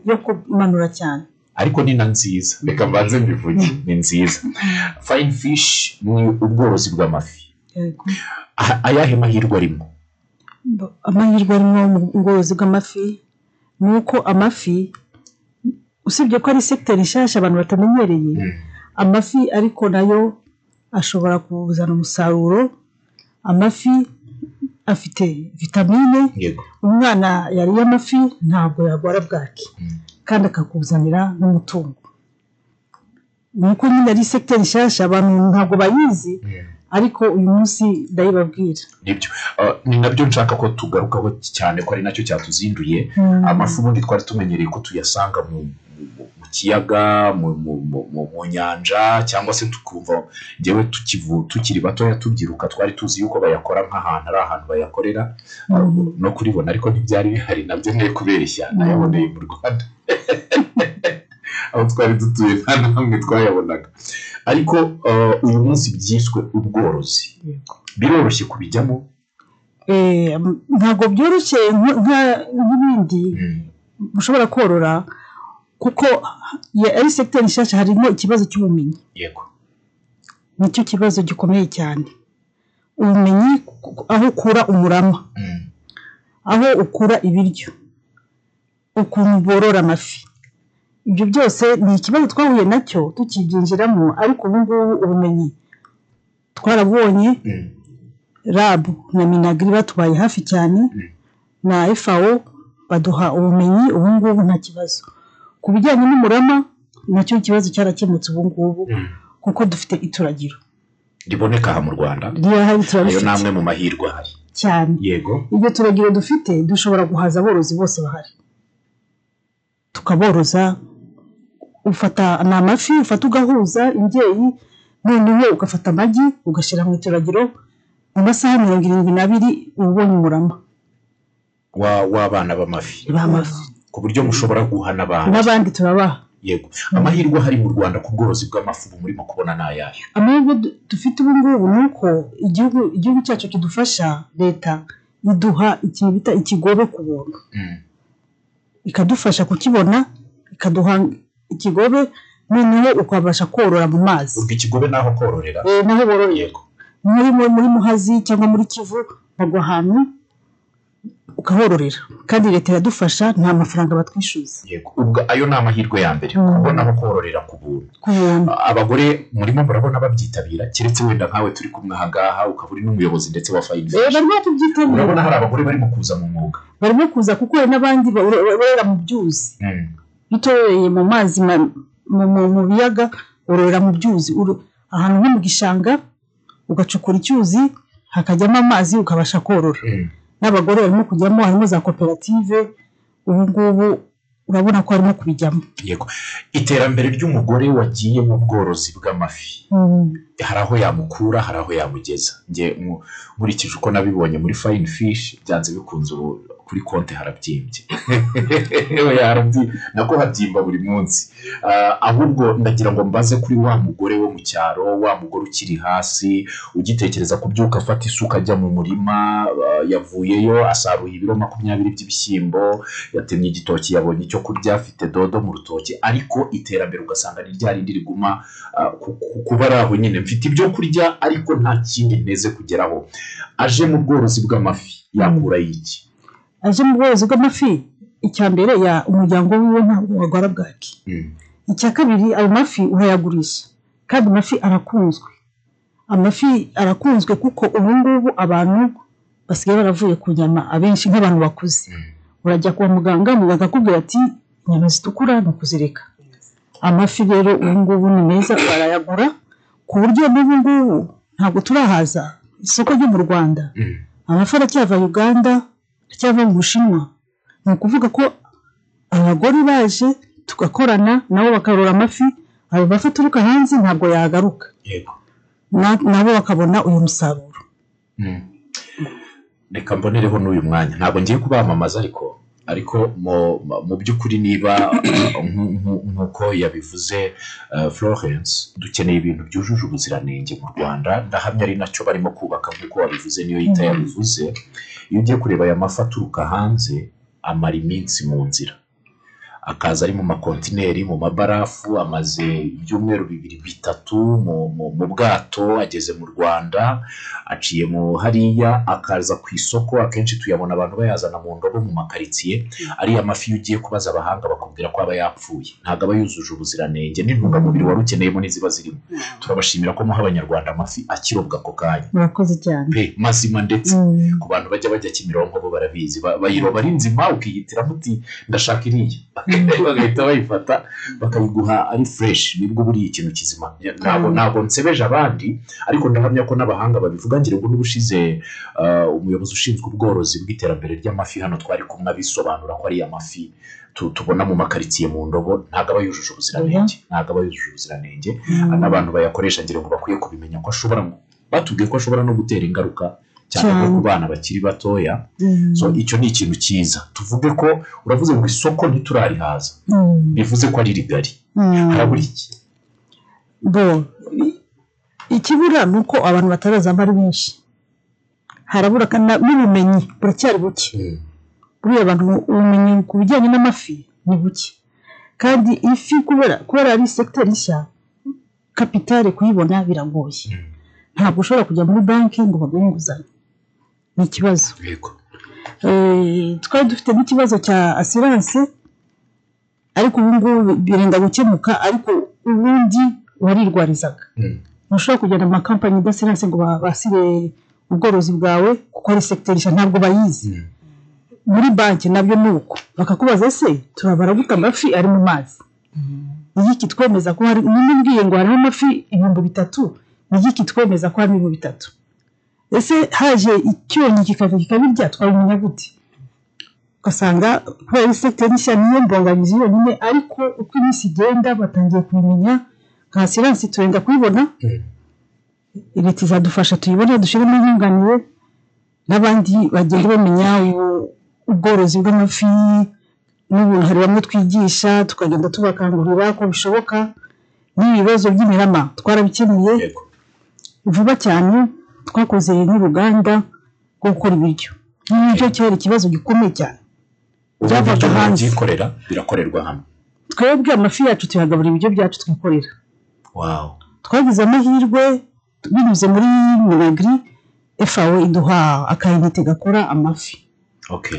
yo kumanura cyane. Ariko ni na nziza. Reka mbanze mbivuge. Ni nziza. Fayini fishi ni ubworozi bw'amafi. Ah, ayahe mahirwe arimo? Amahirwe arimo mu bworozi bw'amafi ni uko amafi usibye ko ari sekiteri nshyashya abantu batamenyereye. Mm. amafi ariko na yo ashobora kuzana umusaruro. Amafi afite vitamine. Umwana yariye amafi ntabwo yarwara bwaki. Mm. kandi akakuzanira n'umutungo. Ni uko nyine ari sekiteri nshyashya abantu ntabwo bayizi ariko uyu munsi ndayibabwira. Ah, ni na byo nshaka ko tugarukaho cyane ko ari na cyo cyatuzinduye. Amafi ubundi twari tumenyereye ko tuyasanga mu, mu, kiyaga mu, nyanja cyangwa se tukumva ngewe tukiri batoya tubyiruka twari tuzi yuko bayakora nk'ahantu ari ahantu bayakorera. Mhm. no kuribona ariko ntibyari bihari na byo ntiye kubeshya nayaboneye mu rwanda. Aho twari dutuye nta na hamwe twayabonaga. Ariko ah, uyu munsi byiswe ubworozi. Biroroshye kubijyamo? Eh, ntabwo byoroshye nk'ibindi. Ushobora korora kuko ari sekiteri nshyashya harimo ikibazo cy'ubumenyi. Yego. Nicyo kibazo gikomeye cyane. Ubumenyi aho ukura umurama. Mm. aho ukura ibiryo. Ukuntu borora amafi. Ibyo byose ni ikibazo twahuye na cyo tukibyinjiramo ariko ubu ngubu ubumenyi twarabonye Mm. rabu na minagiri batubaye hafi cyane. Na efawo baduha ubumenyi ubu ngubu nta kibazo. Ku bijyanye n'umurama na cyo ikibazo cyarakemutse ubu ngubu Mm. kuko dufite ituragiro. Riboneka aha mu rwanda? Ayo ni amwe mu mahirwe ahari. Cyane. Yego. Iryo turagiro dufite dushobora guhaza aborozi bose bahari. Tukaboroza ufata ni amafi ufata ugahuza imbyeyi noneho ugafata amagi ugashyira mu ituragiro mu masaha mirongo irindwi n'abiri uba ubonye umurama. Wa- w'abana b'amafi. B'amafi. Ku buryo mushobora guha n'abandi n'abandi turabaha yego. Amahirwe ahari mu rwanda ku bworozi bw'amafi ubu murimo kubona ni ayahe amahirwe du- dufite ubu ngubu ni uko igihugu cyacu kidufasha leta iduha ikintu bita ikigobe ku buntu. Mm. ikadufasha kukibona ikaduha ikigobe noneho ukabasha korora mu mazi. Ubwo ikigobe naho kororera? Eh, naho bororera. Muri muhazi cyangwa muri kivu bagwa ahantu ukahororera kandi leta iradufasha nta mafaranga batwishyuza. Ubwo ayo ni amahirwe ya mbere Mm. kubona aho kororera ku buntu. Abagore murimo murabona babyitabira keretse wenda nkawe turi kumwe aha ngaha ukaba uri n'umuyobozi ndetse wa fayini Eh, barimo kubyitabira urabona hari abagore barimo kuza mu mwuga. Barimo kuza kuko hari n'abandi borora mu byuzi. Mm. bitororeye mu mazi ma- mu- biyaga wororera mu byuzi. Ahantu nko mu gishanga ugacukura icyuzi hakajyamo amazi ukabasha korora. Mm. N'abagore barimo kujyamo harimo za koperative ubu ngubu urabona ko harimo kubijyamo. Yego. Iterambere ry'umugore wagiye mu bworozi bw'amafi. Hari aho yamukura hari aho yamugeza. Nkurikije uko nabibonye muri fayini fishi byanze bikunze ubu kuri konti harabyimbye. Nako habyimba buri munsi. Ah, ahubwo ndagira ngo mbaze kuri wa mugore wo mu cyaro wa mugore ukiri hasi ugitekereza kubyuka afata isuka ajya mu murima ah, yavuyeyo asaruye ibiro makumyabiri by'ibishyimbo yatemye igitoki yabonye icyo kurya afite dodo mu rutoki ariko iterambere ugasanga ni rya rindi riguma ah, ku- ku- kuba ari aho nyine. Mfite ibyo kurya ariko nta kindi nteze kugeraho. Aje mu bworozi bw'amafi yakura iki? Aje mu bworozi bw'amafi icya mbere ya umuryango wiwe ntabwo wagwara bwaki. Mm. icya kabiri ayo mafi urayagurisha kandi amafi arakunzwe. Amafi arakunzwe kuko ubu ngubu abantu basigaye baravuye ku nyama abenshi nk'abantu bakuze. Urajya kwa muganga muganga akakubwira ati inyama zitukura ni ukuzireka. Amafi rero ubu ngubu ni meza barayagura ku buryo n'ubu ngubu ntabwo turahaza isoko ryo mu rwanda. Mm. amafi aracyava uganda aracyava mu bushinwa. Ni ukuvuga ko abagore baje tugakorana nabo bakarora amafi ayo mafi aturuka hanze ntabwo yagaruka. Nabo bakabona uyu musaruro. Mm. reka mbonereho n'uyu mwanya. Ntabwo ngiye kubamamaza ariko ariko mu- by'ukuri niba nku- nku- nk'uko yabivuze eh, Florence dukeneye ibintu byujuje ubuziranenge mu Rwanda. Ndahamya ari na cyo barimo kubaka nk'uko wabivuze niyo yita yabivuze. Iyo ugiye kureba aya mafi aturuka hanze amara iminsi mu nzira. Akaza ari mu makontineri mu mabarafu amaze ibyumweru bibiri bitatu mu, bwato ageze mu rwanda aciye mu hariya akaza ku isoko akenshi tuyabona abantu bayazana mu ndobo mu makaritsiye ariya mafi iyo ugiye kubaza abahanga bakubwira ko aba yapfuye. Ntabwo aba yujuje ubuziranenge n'intungamubiri wari ukeneyemo n'iziba zirimo. Turabashimira ko muha abanyarwanda amafi akirobwa ako kanya. Murakoze cyane. Pe mazima ndetse. Mm. ku bantu bajya bajya kimironko bo barabizi. Ba- bayiroba ari nzima ukihitiramo uti ndashaka iriya. bagahita bayifata bakayiguha ari fureshi ni bwo buriya ikintu kizima. Ntabwo ntabwo nsebeje abandi ariko ndahamya ko n'abahanga babivuga ngira ngo n'ubushize ah, umuyobozi ushinzwe ubworozi bw'iterambere ry'amafi hano twari kumwe abisobanura ko ari amafi tu- tubona mu makaritsiye mu ndobo ntabwo aba yujuje ubuziranenge. Ntabwo aba yujuje ubuziranenge. N'abantu bayakoresha ngira ngo bakwiye kubimenya ko ashobora batubwiye ko ashobora no gutera ingaruka cyane ku bana bakiri batoya. Mm. so icyo ni ikintu cyiza. Tuvuge ko uravuze ngo isoko ntiturarihaza. Mm. bivuze ko ari rigari. Mm. harabura iki? Ikibura ni uko abantu batarazamo ari benshi harabura n'ubumenyi buracyari buke. Buriya abantu ubumenyi ku bijyanye n'amafi ni buke. Kandi ifi kubera kubera ari segiteri nshya kapitale kuyibona biragoye. Ntabwo ushobora kujya muri banki ngo baguhe inguzanyo. Ni ikibazo Eh, twari dufite n'ikibazo cya asiranse ariko ubu ngubu birenda gukemuka ariko ubundi warirwarizaga. Mm. ntushobora kugenda mu makampani d'asiranse ngo ba- basire ubworozi bwawe kuko ari segiteri nshya ntabwo bayizi. Mm. muri banki na byo ni uko. Bakakubaza se turabara gute amafi ari mu mazi? Ni iki kitwemeza ko hari nimubwiye ngo harimo amafi ibihumbi bitatu? Ni iki kitwemeza ko harimo ibihumbi bitatu? Ese haje icyonyi kikaza kikabirya twabimenya gute ugasanga kubera segiteri nshya niyo mbogamizi yonyine ariko uko iminsi igenda batangiye kubimenya nka siransi turenda kuyibona Mm. leta izadufasha tuyibone dushyiremo inyunganiwe n'abandi bagenda bamenya ubworozi bw'amafi n'ubu hari bamwe twigisha tukagenda tubakangurira ko bishoboka n'ibibazo by'imirama twarabikemuye vuba cyane. Twakoze n'uruganda rwo gukora ibiryo. N'ibiryo cyari ikibazo gikomeye cyane. Byavaga hanze. mubyikorera birakorerwa hano twebwe amafi yacu tuyagaburira ibiryo byacu twikorera twagize amahirwe binyuze muri minagiri efawe iduha akayinite gakora amafi.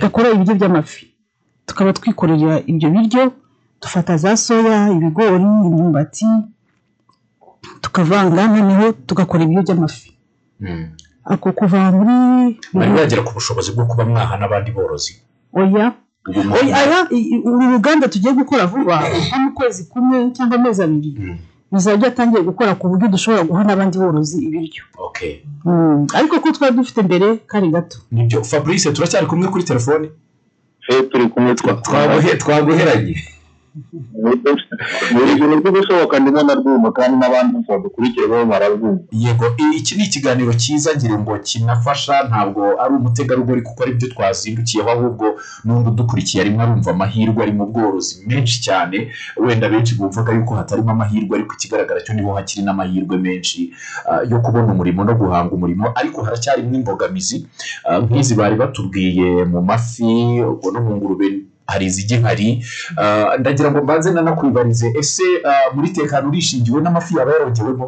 Gakora ibiryo by'amafi. Tukaba twikorera ibyo biryo dufata za soya ibigori imyumbati tukavanga noneho tugakora ibiryo by'amafi. Ako kuva muri mwari mwagera ku bushobozi bwo kuba mwaha n'abandi borozi. Oya. Oya uru ruganda tugiye gukora vuba nko mu kwezi kumwe cyangwa amezi abiri. Mm. bizaba byatangiye gukora ku buryo dushobora guha n'abandi borozi ibiryo. Okay ariko ko twari dufite mbere kari gato. Nibyo. Fabrice turacyari kumwe kuri telefoni? Twe turi kumwe Twaguhe- twaguheranye. Yego iki ni ikiganiro cyiza ngira ngo kinafasha ntabwo ari umutegarugori kuko ari byo twazindukiyeho ahubwo n'undi udukurikiye arimo arumva amahirwe ari mu bworozi menshi cyane. Wenda benshi bumvaga yuko hatarimo amahirwe ariko ikigaragara cyo ni ho hakiri n'amahirwe menshi ah, yo kubona umurimo no guhanga umurimo. Ariko haracyarimo imbogamizi ah, nk'izi bari batubwiye mu mafi ubwo no mu ngurube hari izigihari Ah, ndagira ngo mbanze nanakwibarize ese ah, muri tekano urishingiwe n'amafi yaba yarongewemo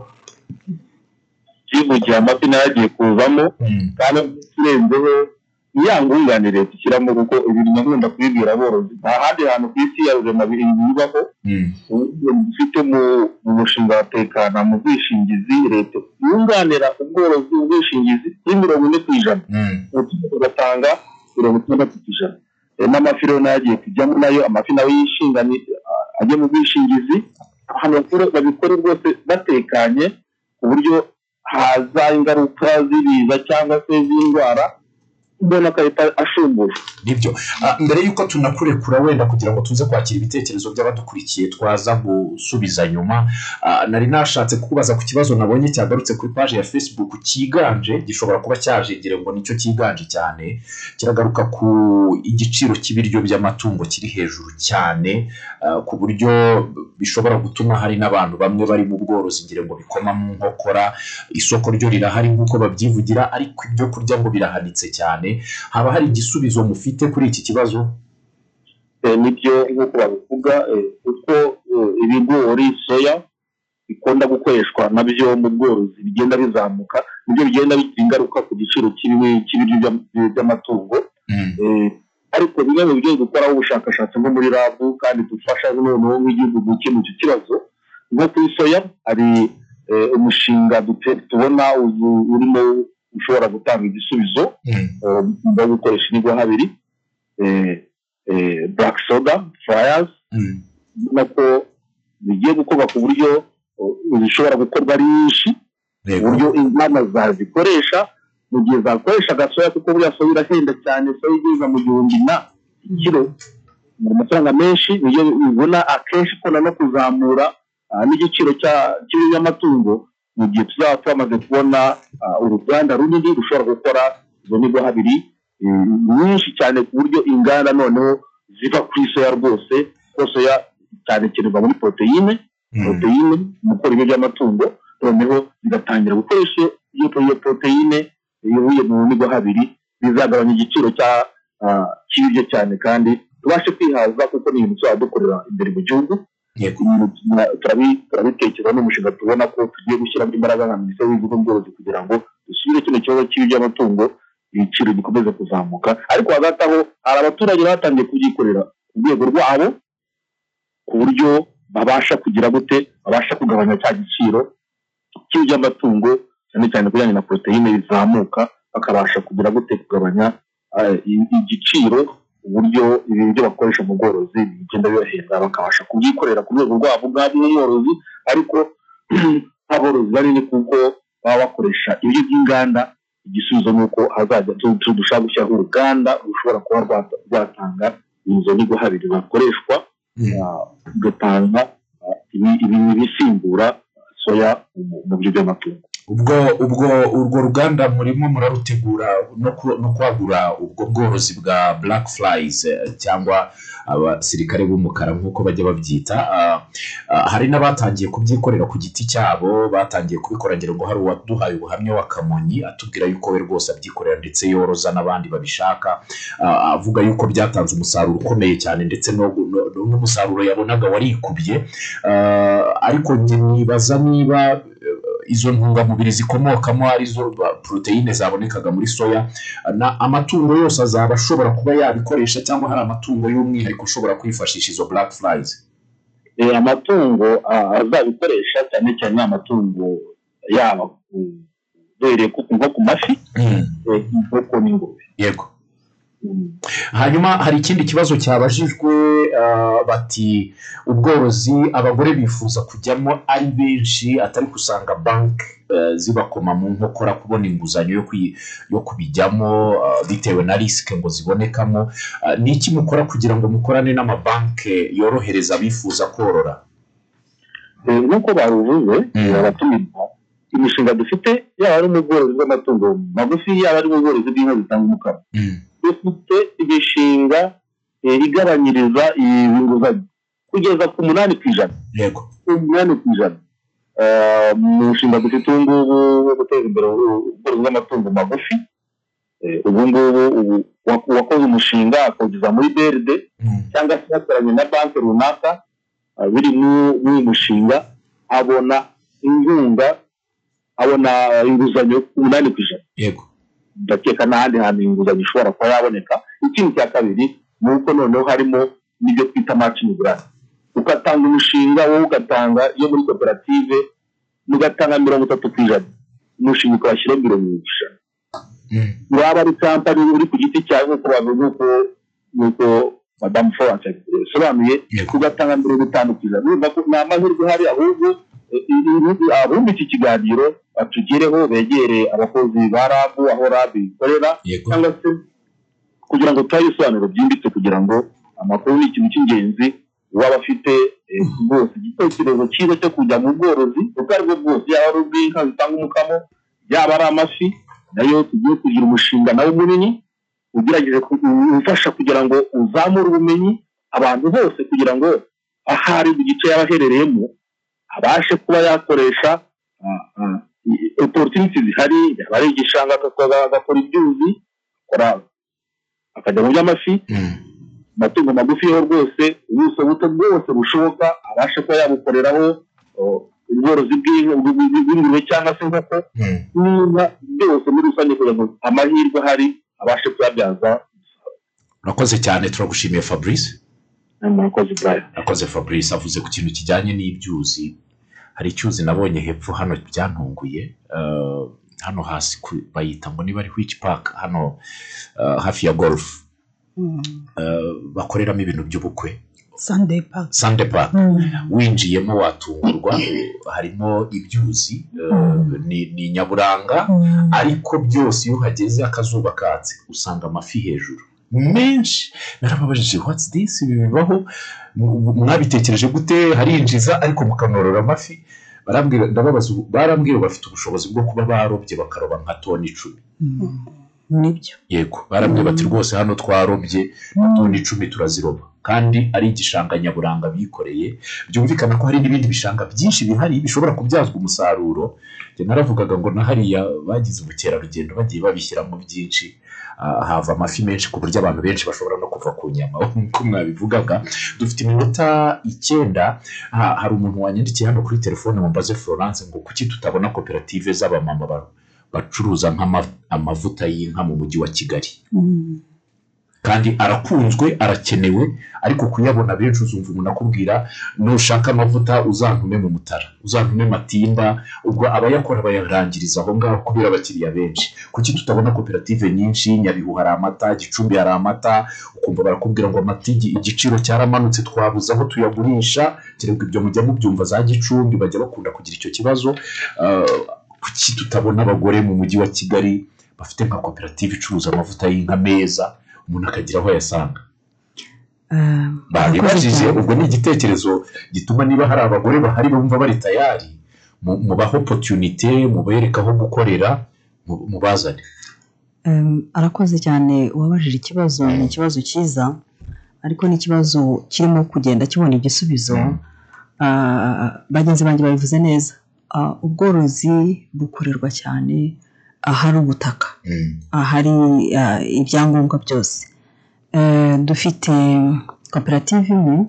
ikintu gihe amafi na yo agiye kuzamo kandi kirenzeho ya ngunganire dushyiramo kuko ibintu nkunda kubibwira aborozi. Nta handi hantu ku isi ya rurema bibaho Mm. dufite mu mu mushinga wa tekana mu bwishingizi leta yunganira ubworozi ubwishingizi kuri mirongo ine ku ijana. Mm. umuturage ugatanga mirongo itandatu ku ijana. N'amafi rero na yo agiye kujyamo na yo amafi nawe yishinganye ah, ajye mu bwishingizi. Bakora- babikore rwose batekanye ku buryo haza ingaruka z'ibiza cyangwa se z'indwara umuntu agahita ashumbusha ni byo. Ah, mbere y'uko tunakurekura wenda kugira ngo tuze kwakira ibitekerezo by'abadukurikiye twaza gusubiza nyuma. Ah, nari nashatse kukubaza ku kibazo nabonye cyagarutse kuri paji ya facebook cyiganje gishobora kuba cyajegere ngo ni cyo cyiganje cyane. Kiragaruka ku igiciro cy'ibiryo by'amatungo kiri hejuru cyane ah, ku buryo bishobora gutuma hari n'abantu bamwe bari mu bworozi ngira ngo bikoma mu nkokora. Isoko ryo rirahari nk'uko babyivugira ariko ibyo kurya ngo birahanitse cyane. Haba hari igisubizo mufite kuri iki kibazo? Eh, ni byo nk'uko babivuga eh, kuko eh, ibigori soya bikunda gukoreshwa na byo mu bworozi bigenda bizamuka ni byo bigenda bigira ingaruka ku giciro cy'ibi- cy'ibiryo by'am- by'amatungo. Eh, ariko bimwe mu byo dukoraho ubushakashatsi nko muri rabu kandi dufasha noneho nk'igihugu gukemura icyo kibazo nko kuri soya hari umushinga tubona urimo ushobora gutanga igisubizo eh, wo gukoresha inigwa habiri eh, eh, black soda fryers ubona ko bigiye gukorwa ku buryo zishobora gukorwa ari nyinshi ku buryo inganda zazikoresha mu gihe zakoresha agasoya kuko buriya soya irahenda cyane soya igeza mu gihumbi na kiro mu mafaranga menshi niyo bibona akenshi ikunda no kuzamura ah, n'igiciro cy'ibinyamatungo mu gihe tuzaba twamaze kubona ah, uruganda runini rushobora gukora izo nigo habiri eh, nyinshi cyane ku buryo inganda noneho ziva ku isoya rwose kuko soya cyane ikenerwa muri poroteyine poroteyine mu gukora ibiryo by'amatungo noneho zigatangira gukoresha iyo poroteyine ihuye mu nigo habiri bizagabanya igiciro ah, cy'ibiryo cyane kandi tubashe kwihaza kuko ni ibintu tuzaba dukorera imbere mu gihugu. Turabitekereza n'umushinga tubona ko tugiye gushyiramo imbaraga nka minisiteri y'ubuhinzi n'ubworozi kugira ngo dusubire kino kibazo cy'ibiryo by'amatungo ibiciro gikomeze kuzamuka. Ariko hagati aho hari abaturage batangiye kubyikorera ku rwego rwabo ku buryo babasha kugira gute babasha kugabanya cya giciro cy'iby'amatungo cyane cyane ku bijyanye na poroteyine bizamuka bakabasha kugira gute kugabanya i- igiciro uburyo ibintu byo bakoresha mu bworozi bigenda bibahenda bakabasha kubyikorera ku rwego rwabo ubwabo nk'umworozi ariko nk'aborozi banini kuko baba bakoresha ibiryo by'inganda igisubizo ni uko hazajya dushaka gushyiraho uruganda rushobora kuba rwata- rwatanga izo nigo habiri zakoreshwa ah, rugatanga ibi- ibi- ibisimbura soya mu biryo by'amatungo. Ubwo ubwo urwo ruganda murimo murarutegura no kwagura ubwo bworozi bwa black flies eh, cyangwa abasirikare b'umukara nk'uko bajya babyita Ah, ah, hari n'abatangiye kubyikorera ku giti cyabo batangiye kubikora ngira ngo hari uwaduhaye ubuhamya wa kamonyi atubwira yuko we rwose abyikorera ndetse yoroza n'abandi babishaka Ah, avuga yuko byatanze umusaruro ukomeye cyane ndetse n'umusaruro yabonaga warikubye ariko nibaza niba izo ntungamubiri zikomokamo ari zo poroteyine zabonekaga muri soya amatungo yose azaba ashobora kuba yabikoresha cyangwa hari amatungo y'umwihariko ushobora kwifashisha izo black flies. Amatungo azabikoresha cyane cyane amatungo yaba duhereye nko ku mafi eh, inkoko n'ingurube yego. Mm. Hanyuma hari ikindi kibazo cyabajijwe ah, bati ubworozi abagore bifuza kujyamo ari benshi atari gusanga banki eh, zibakoma mu nkokora kubona inguzanyo yo kubijyamo ah, bitewe na risike ngo zibonekamo. Ni iki mukora kugira ngo mukorane n'amabanki yorohereza abifuza korora? Eh, nk'uko babivuze Mm. baratumirwa imishinga dufite yaba ari mu bworozi bw'amatungo magufi yaba ari mu bworozi bw'inka zitanga umukamo. Dufite imishinga eh, igabanyiriza iyi nguzanyo. Kugeza ku munani ku ijana. Yego. Umunani ku ijana. Eh, mu nshinga dufite ubu ngubu wo guteza imbere ubworozi bw'amatungo magufi. Eh, ubu ngubu ubu uwa- uwakoze umushinga akawugeza muri BRD cyangwa se yakoranye na banki runaka biri mu- muri uyu mushinga. Abona inkunga abona inguzanyo umunani ku ijana. Yego. Ndakeka n'ahandi hantu inguzanyo ishobora kuba yaboneka. Ikindi cya kabiri ni uko noneho harimo n'ibyo twita matching grant ugatanga umushinga wowe ugatanga iyo muri koperative mugatanga mirongo itatu ku ijana. Umushinga ukawashyiraho mirongo ku ijana. Waba ari kampani uri ku giti cyawe nk'uko bavuga nk'uko madamu florence yasobanuye Yego. ugatanga mirongo itanu ku ijana urumva ko ni amahirwe ahari ahubwo eh, abumva iki kiganiro batugereho begere abakozi ba rabu aho rabu ikorera cyangwa se kugira ngo tubahe ibisobanuro byimbitse kugira ngo amakuru ni ikintu cy'ingenzi waba afite eh, rwose igitekerezo cyiza cyo kujya mu bworozi ubwo ari bwo bwose yaba ari ubw'inka zitanga umukamo yaba ari amafi na yo tugiye kugira umushinga nawo munini ugerageje ufasha kugira ngo uzamure ubumenyi abantu bose kugira ngo ahari mu gice yaba aherereyemo abashe kuba yakoresha oporutiniti zihari yaba ari igishanga agakora ibyuzi akajya mu by'amafi Mm. amatungo magufi yo rwose ubuso buto bwose bushoboka abashe kuba yabukoreraho ubworozi bw'ingurube cyangwa se inkoko Mm. n'inka byose muri rusange kugira ngo amahirwe ahari abashe kuyabyaza urakoze cyane turagushimiye fabrice. Murakoze Brian. Akoze fabrice avuze ku kintu kijyanye n'ibyuzi. Hari icyuzi nabonye hepfo hano byantunguye eh, hano hasi ku- bayita ngo niba ari which park hano eh, hafi ya golf. Eh, bakoreramo ibintu by'ubukwe. Sande park. Winjiyemo watungurwa harimo ibyuzi eh, ni ni nyaburanga ariko byose iyo uhageze akazuba katse usanga amafi hejuru. Menshi. Narababajije what's this? Ibi bibaho mwabitekereje gute? Harinjiza ariko mukanorora amafi. Barambwira bafite ubushobozi bwo kuba barobye bakaroba nka toni icumi. Nibyo. Yego. Barambwira bati rwose hano twarobye toni icumi turaziroba kandi ari igishanga nyaburanga bikoreye. Byumvikana ko hari n'ibindi bishanga byinshi bihari bishobora kubyazwa umusaruro. Naravugaga ngo na hariya bagize ubukerarugendo bagiye babishyiramo byinshi. Ah, hava amafi menshi ku buryo abantu benshi bashobora no kuva ku nyama. Nk'uko mwabivugaga dufite iminota icyenda. Ha- hari umuntu wanyandikiye hano kuri telefone mumbaze florence ngo kuki tutabona koperative z'abamama ba- bacuruza amavuta y'inka mu mujyi wa kigali? Kandi arakunzwe arakenewe ariko kuyabona benshi uzumva umuntu akubwira nushaka amavuta uzantume mu mutara uzantume matimba. Ubwo abayakora bayarangiriza aho ngaho kubera abakiriya benshi. Kuki tutabona koperative nyinshi nyabihu hari amata gicumbi hari amata ukumva barakubwira ngo amata igi- igiciro cyaramanutse twabuze aho tuyagurisha kereka ibyo mujya mubyumva za gicumbi bajya bakunda kugira icyo kibazo. Ah, kuki tutabona abagore mu mujyi wa kigali bafite nka koperative icuruza amavuta y'inka meza? Umuntu akagira aho ayasanga babibajije ubwo ni igitekerezo gituma niba hari abagore bahari bumva bari tayari mu- mubahe opotunite mubereke aho gukorera mu- mubazane Em, arakoze cyane uwabajije ikibazo ni ikibazo cyiza ariko ni ikibazo kirimo kugenda kibona igisubizo. Ah, bagenzi banjye babivuze neza. Ah, ubworozi bukorerwa cyane ahari ubutaka Mm. ahari ah, ibyangombwa byose. Eh, dufite koperative imwe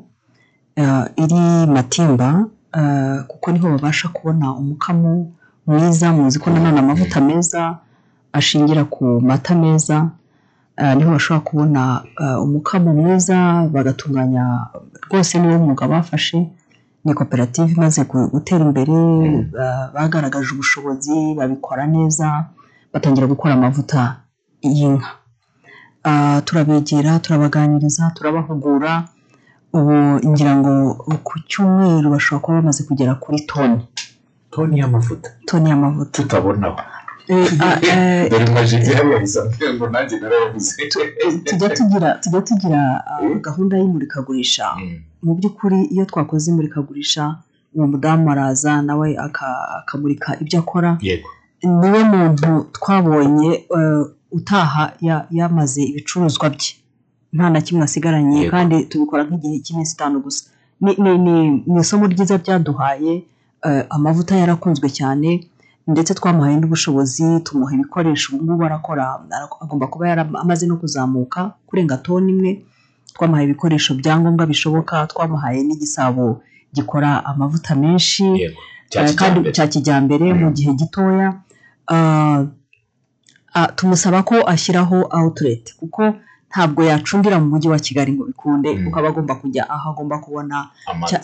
ah, iri matimba ah, kuko ni ho babasha kubona umukamo mwiza muzi ko nanone amavuta meza ashingira ku mata meza ni ho bashobora kubona umukamo mwiza bagatunganya rwose niwo mwuga bafashe. Ni koperative imaze gu- gutera imbere ba- bagaragaje ubushobozi babikora neza. Batangira gukora amavuta y'inka. Ah, turabegera turabaganiriza turabahugura. Ubu ngira ngo ku cyumweru bashobora kuba bamaze kugera kuri toni. Toni y'amavuta. Toni y'amavuta. Tutabonaho Eh, ah, eh, dore majije yabariza ngo nanjye narayabuze tujya tugira ah, gahunda y'imurikagurisha. Mm. mu by'ukuri iyo twakoze imurikagurisha uwo mudamu araza nawe aka- akamurika ibyo akora. Yego. Ni we muntu twabonye eh, utaha ya- yamaze ibicuruzwa bye. Nta na kimwe asigaranye kandi tubikora nk'igihe cy'iminsi itanu gusa. Ni ni ni ni isomo ryiza byaduhaye eh, amavuta yarakunzwe cyane ndetse twamuhaye n'ubushobozi tumuha ibikoresho ubu ngubu arakora ara- agomba kuba yara- amaze no kuzamuka kurenga toni imwe. Twamuhaye ibikoresho byangombwa bishoboka twamuhaye n'igisabo gikora amavuta menshi cya Eh, kijyambere. cya kijyambere mu gihe gitoya. Tumusaba ko ashyiraho outlet kuko ntabwo yacundira mu mujyi wa kigali ngo bikunde Mm. kuko aba agomba kujya aho agomba kubona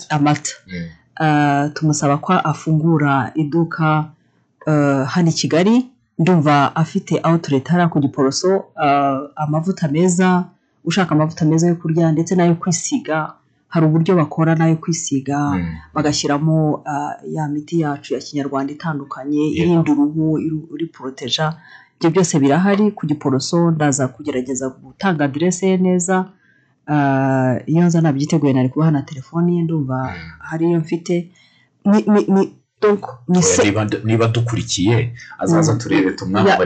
amata Mm. Ah, tumusaba ko afungura iduka ah, hano i kigali ndumva afite outlet hariya ku giporoso ah, amavuta meza ushaka amavuta meza yo kurya ndetse n'ayo kwisiga hari uburyo bakora n'ayo kwisiga Mm. bagashyiramo ah, ya miti yacu ya kinyarwanda itandukanye irinda uruhu uriporoteja ibyo byose birahari ku giporoso ndaza kugerageza gutanga aderese ye neza Ah, iyo nza nabyiteguye nari kubaha na telefoni ye ndumva hari iyo mfite ni ni ni ni niba dukurikiye azaza Mm. turebe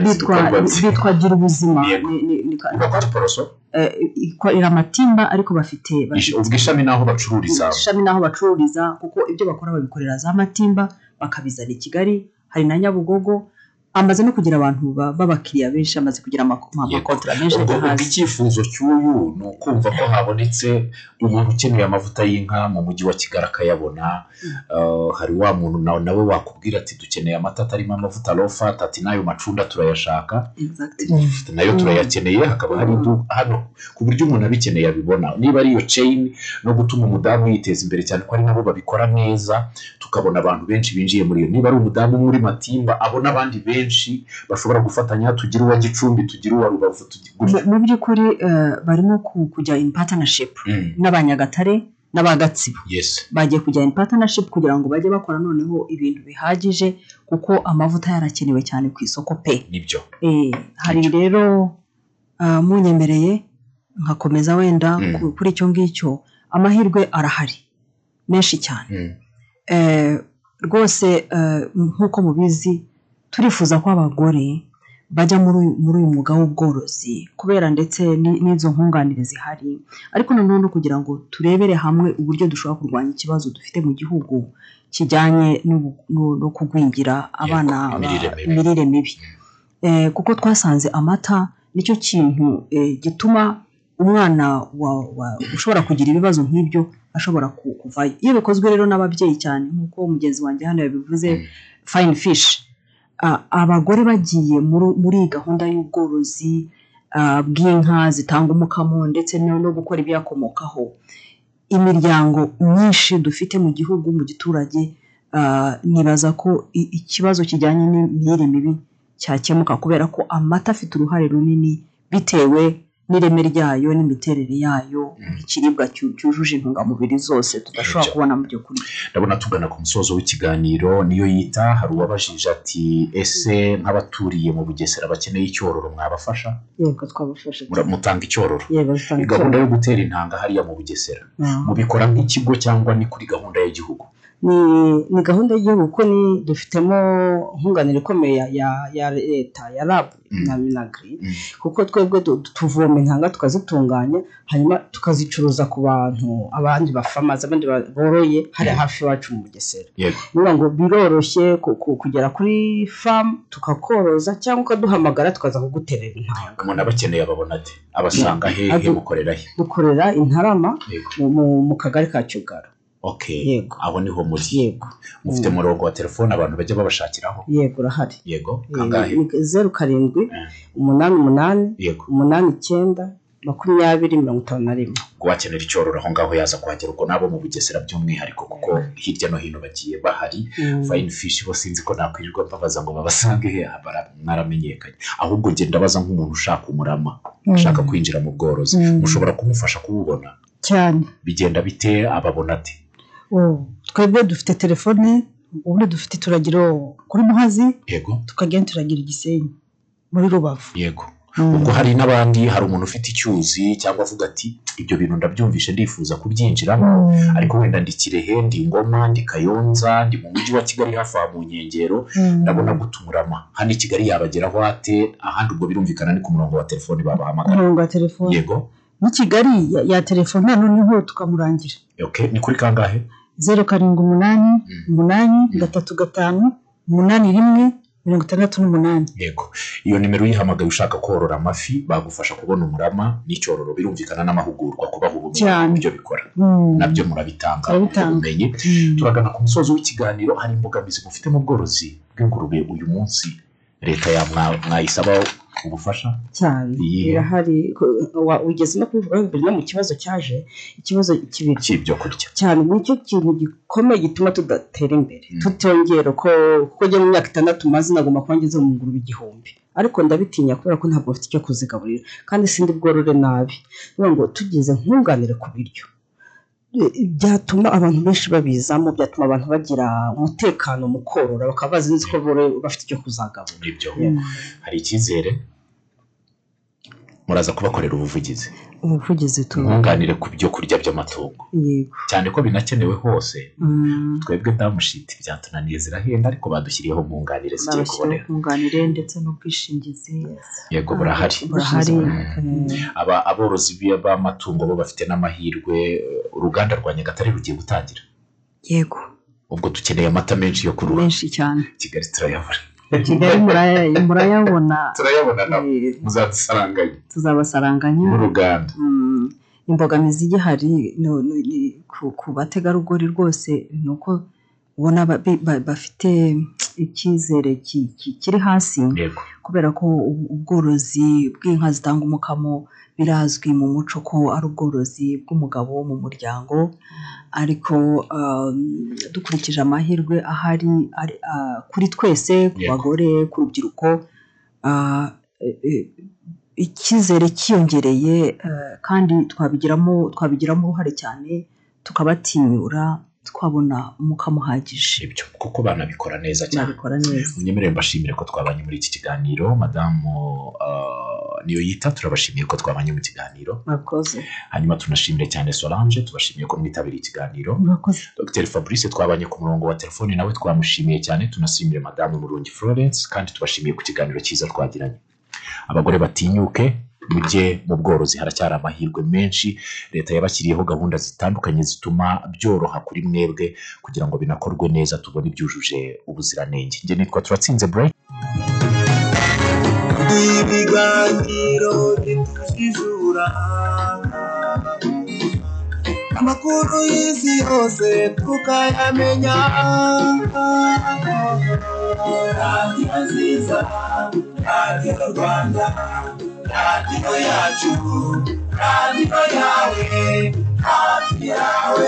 bitwa ibikorwa bye bitwa gira ubuzima. Ni- ni- ni- giporoso eh, ikorera amatimba ariko bafite ubwo ishami n'aho bacururiza. Ishami n'aho bacururiza kuko ibyo bakora babikorera za matimba bakabizana i kigali hari na nyabugogo amaze no kugira abantu ba- b'abakiriya benshi amaze kugira amakontara menshi ajya hasi. icyifuzo cy'uyu ni ukumva ko habonetse umuntu ukeneye amavuta y'inka mu mujyi wa kigali akayabona. Uh, hari wa muntu nawe wakubwira ati dukeneye amata atarimo amavuta lofat ati n'ayo macunda turayashaka. Nayo turayakeneye hakaba hari idu- hano ku buryo umuntu abikeneye abibona. Niba ari iyo chain no gutuma umudamu yiteza imbere cyane ko ari nabo babikora neza tukabona abantu benshi binjiye muri iyo. Niba ari umudamu umwe uri matimba abona abandi benshi bashobora gufatanya tugira uwa gicumbi tugira uwa rubavu mu by'ukuri eh, barimo ku- kujya in partnership Mm, n'abanyagatare n'abagatsibo yes. Bagiye kujya in partnership kugira ngo bajye bakora noneho ibintu bihagije kuko amavuta yarakenewe cyane ku isoko pe. Nibyo. Eh, hari rero ah, munyemereye nkakomeza wenda Mm. ku- kuri icyo ngicyo amahirwe arahari. Menshi cyane. Mm, Eh, rwose eh, nk'uko mubizi turifuza ko abagore bajya muri uyu- mwuga w'ubworozi kubera ndetse ni- n'izo nkunganire zihari ariko noneho no kugira ngo turebere hamwe uburyo dushobora kurwanya ikibazo dufite mu gihugu kijyanye no kugwingira abana imirire mibi. Eh, kuko twasanze amata ni cyo kintu eh, gituma umwana wa- wa- ushobora kugira ibibazo nk'ibyo ashobora ku- kuvayo iyo bikozwe rero n'ababyeyi cyane nk'uko mugenzi wanjye hano yabivuze Mm. fayini fishi abagore bagiye muri- iyi gahunda y'ubworozi ah, bw'inka zitanga umukamo ndetse no gukora ibiyakomokaho. Imiryango myinshi dufite mu gihugu mu giturage ah, nibaza ko ikibazo kijyanye n'imirire mibi cyakemuka kubera ko amata afite uruhare runini bitewe n'ireme ryayo n'imiterere yayo ikiribwa cyu- cyujuje intungamubiri zose tudashobora kubona mu byo kurya. Ndabona tugana ku musozo w'ikiganiro niyo yita hari uwabajije ati ese nk'abaturiye mu bugesera bakeneye icyororo mwabafasha? Yego twabafashe. Mura- mutanga icyororo. Gahunda yo gutera intanga hariya mu bugesera. Ah. mubikora nk'ikigo cyangwa ni kuri gahunda y'igihugu ni ni gahunda y'igihugu kuko ni dufitemo nkunganire ikomeye ya, leta ya rab Mm. na minagri. Mm. kuko twebwe tuvoma intanga tukazitunganya hanyuma tukazicuruza ku bantu abandi bafamaza abandi ba- boroye hariya hafi iwacu mu bugesera. Yego ni ukuvuga ngo biroroshye ku- ku- kugera kuri famu tukakoroza cyangwa ukaduhamagara tukaza kuguterera intanga. Umuntu aba akeneye ababona ate abasanga hehe mukorera he? dukorera intarama mu- kagari ka cyugaro. okay Yego. aho ni ho muri. Yego. Mufite umurongo wa telefone abantu bajya babashakiraho. Yego urahari. Yego Eh, kangahe? zeru karindwi Mm. umunani umunani umunani icyenda makumyabiri mirongo itanu na rimwe. Wakenera icyororo aho ngaho yaza kuhagera ubwo nabo mu bugesera by'umwihariko kuko hirya no hino bagiye bahari. Fayini fishi bo sinzi ko nakwirirwa mbabaza ngo babasange he? Bara- mwaramenyekanye. Ahubwo ngenda ndabaza nk'umuntu ushaka umurama ushaka kwinjira mu bworozi. Mm. mushobora kumufasha kuwubona cyane. Bigenda bite? Ababona Oh, twebwe dufite telefone ubundi dufite turagiro kuri muhazi yego. tukagenda turagira igisenyi muri rubavu. Yego. Mm. ubwo hari n'abandi hari umuntu ufite icyuzi cyangwa avuga ati ibyo bintu ndabyumvishe ndifuza kubyinjiramo Mm. ariko wenda ndi kirehe ndi ngoma ndi kayonza ndi mu mujyi wa kigali hafi aha mu nkengero Mm. ndabona gutumurama. Hano i kigali yabageraho ate? Ahandi ubwo birumvikana ni ku murongo wa telefoni babahamagara. Umurongo wa telefone. Yego. N'i kigali ya- telefone noneho tukamurangira. Ni kuri kangahe? Zeru karindwi umunani Mm. umunani gatatu gatanu umunani rimwe mirongo itandatu n'umunani. Yego. Iyo nimero uyihamagaye ushaka korora amafi bagufasha kubona umurama n'icyororo birumvikana n'amahugurwa kubaha ubumenyi uburyo bikora. Mm. na byo murabitanga ubumenyi Mm. turagana ku musozo w'ikiganiro hari imbogamizi mufite mu bworozi bw'ingurube uyu munsi. Leta ya mwa- mwayisaba ubufasha? Cyane. Wa- wigeze no kubivuga bibiri no mu kibazo cyaje ikibazo cy'ibyo kurya. Cyane ni cyo kintu gikomeye gituma tudatera imbere. Mm. tutongera ko kuko njya mu myaka itandatu maze nagomba kuba ngeze mu ngurube igihumbi ariko ndabitinya kubera ko ntabwo mfite icyo kuzigaburira. Kandi sindi bworore nabi. Niyo ngo tugeze nkunganire ku biryo. Byatuma abantu benshi babizamo byatuma abantu bagira umutekano mu korora bakaba bazi neza ko bafite icyo kuzagaburira. Nibyo Mm. hari icyizere? Muraza kubakorera ubuvugizi. Ubuvugizi tu nkunganire ku byo kurya by'amatungo cyane ko binakenewe hose Mm. twebwe damushiti byatunaniye zirahenda ariko badushyiriyeho nkunganire zigiye kubonera ndetse n'ubwishingizi. Yego burahari. Mm. aba aborozi b'amatungo bo bafite n'amahirwe uruganda rwa nyagatare rugiye gutangira. Yego. Ubwo dukeneye amata menshi yo kurura menshi cyane. Kigali turayabona kigali muraya- murayabona. Turayabona nabo Eh, muzadusaranganye tuzabasaranganya. N'uruganda Mm, imbogamizi igihari ku- bategarugori rwose ni uko ubona bafite icyizere ki- ki- kiri hasi. Kubera ko ubworozi bw'inka zitanga umukamo birazwi mu muco ko ari ubworozi bw'umugabo wo mu muryango ariko um, dukurikije amahirwe ahari ari, ah, kuri twese ku bagore ku rubyiruko ah, eh, eh, icyizere cyiyongereye eh, kandi twabigiramo twabigiramo uruhare cyane tukabatinyura twabona umukamo uhagije. Ibyo kuko banabikora neza cyane. Babikora neza. Munyemerere mbashimire ko twabanye muri iki kiganiro madamu niyo yita turabashimiye ko twabanye mu kiganiro. Hanyuma tunashimire cyane solange tubashimiye ko mwitabiriye ikiganiro. Dr. Fabrice twabanye ku murongo wa telefoni nawe twamushimiye cyane tunashimire madamu murungi florence kandi tubashimiye ku kiganiro cyiza twagiranye. Abagore batinyuke mujye mu bworozi. Haracyari amahirwe menshi. Leta yabashyiriyeho gahunda zitandukanye zituma byoroha kuri mwebwe kugira ngo binakorwe neza tubone ibyujuje ubuziranenge. Njye nitwa turatsinze break ibiganiro bitujijura amakuru y'isi yose tukayamenya. Radiyo nziza radiyo rwanda radiyo yacu radiyo yawe hafi yawe.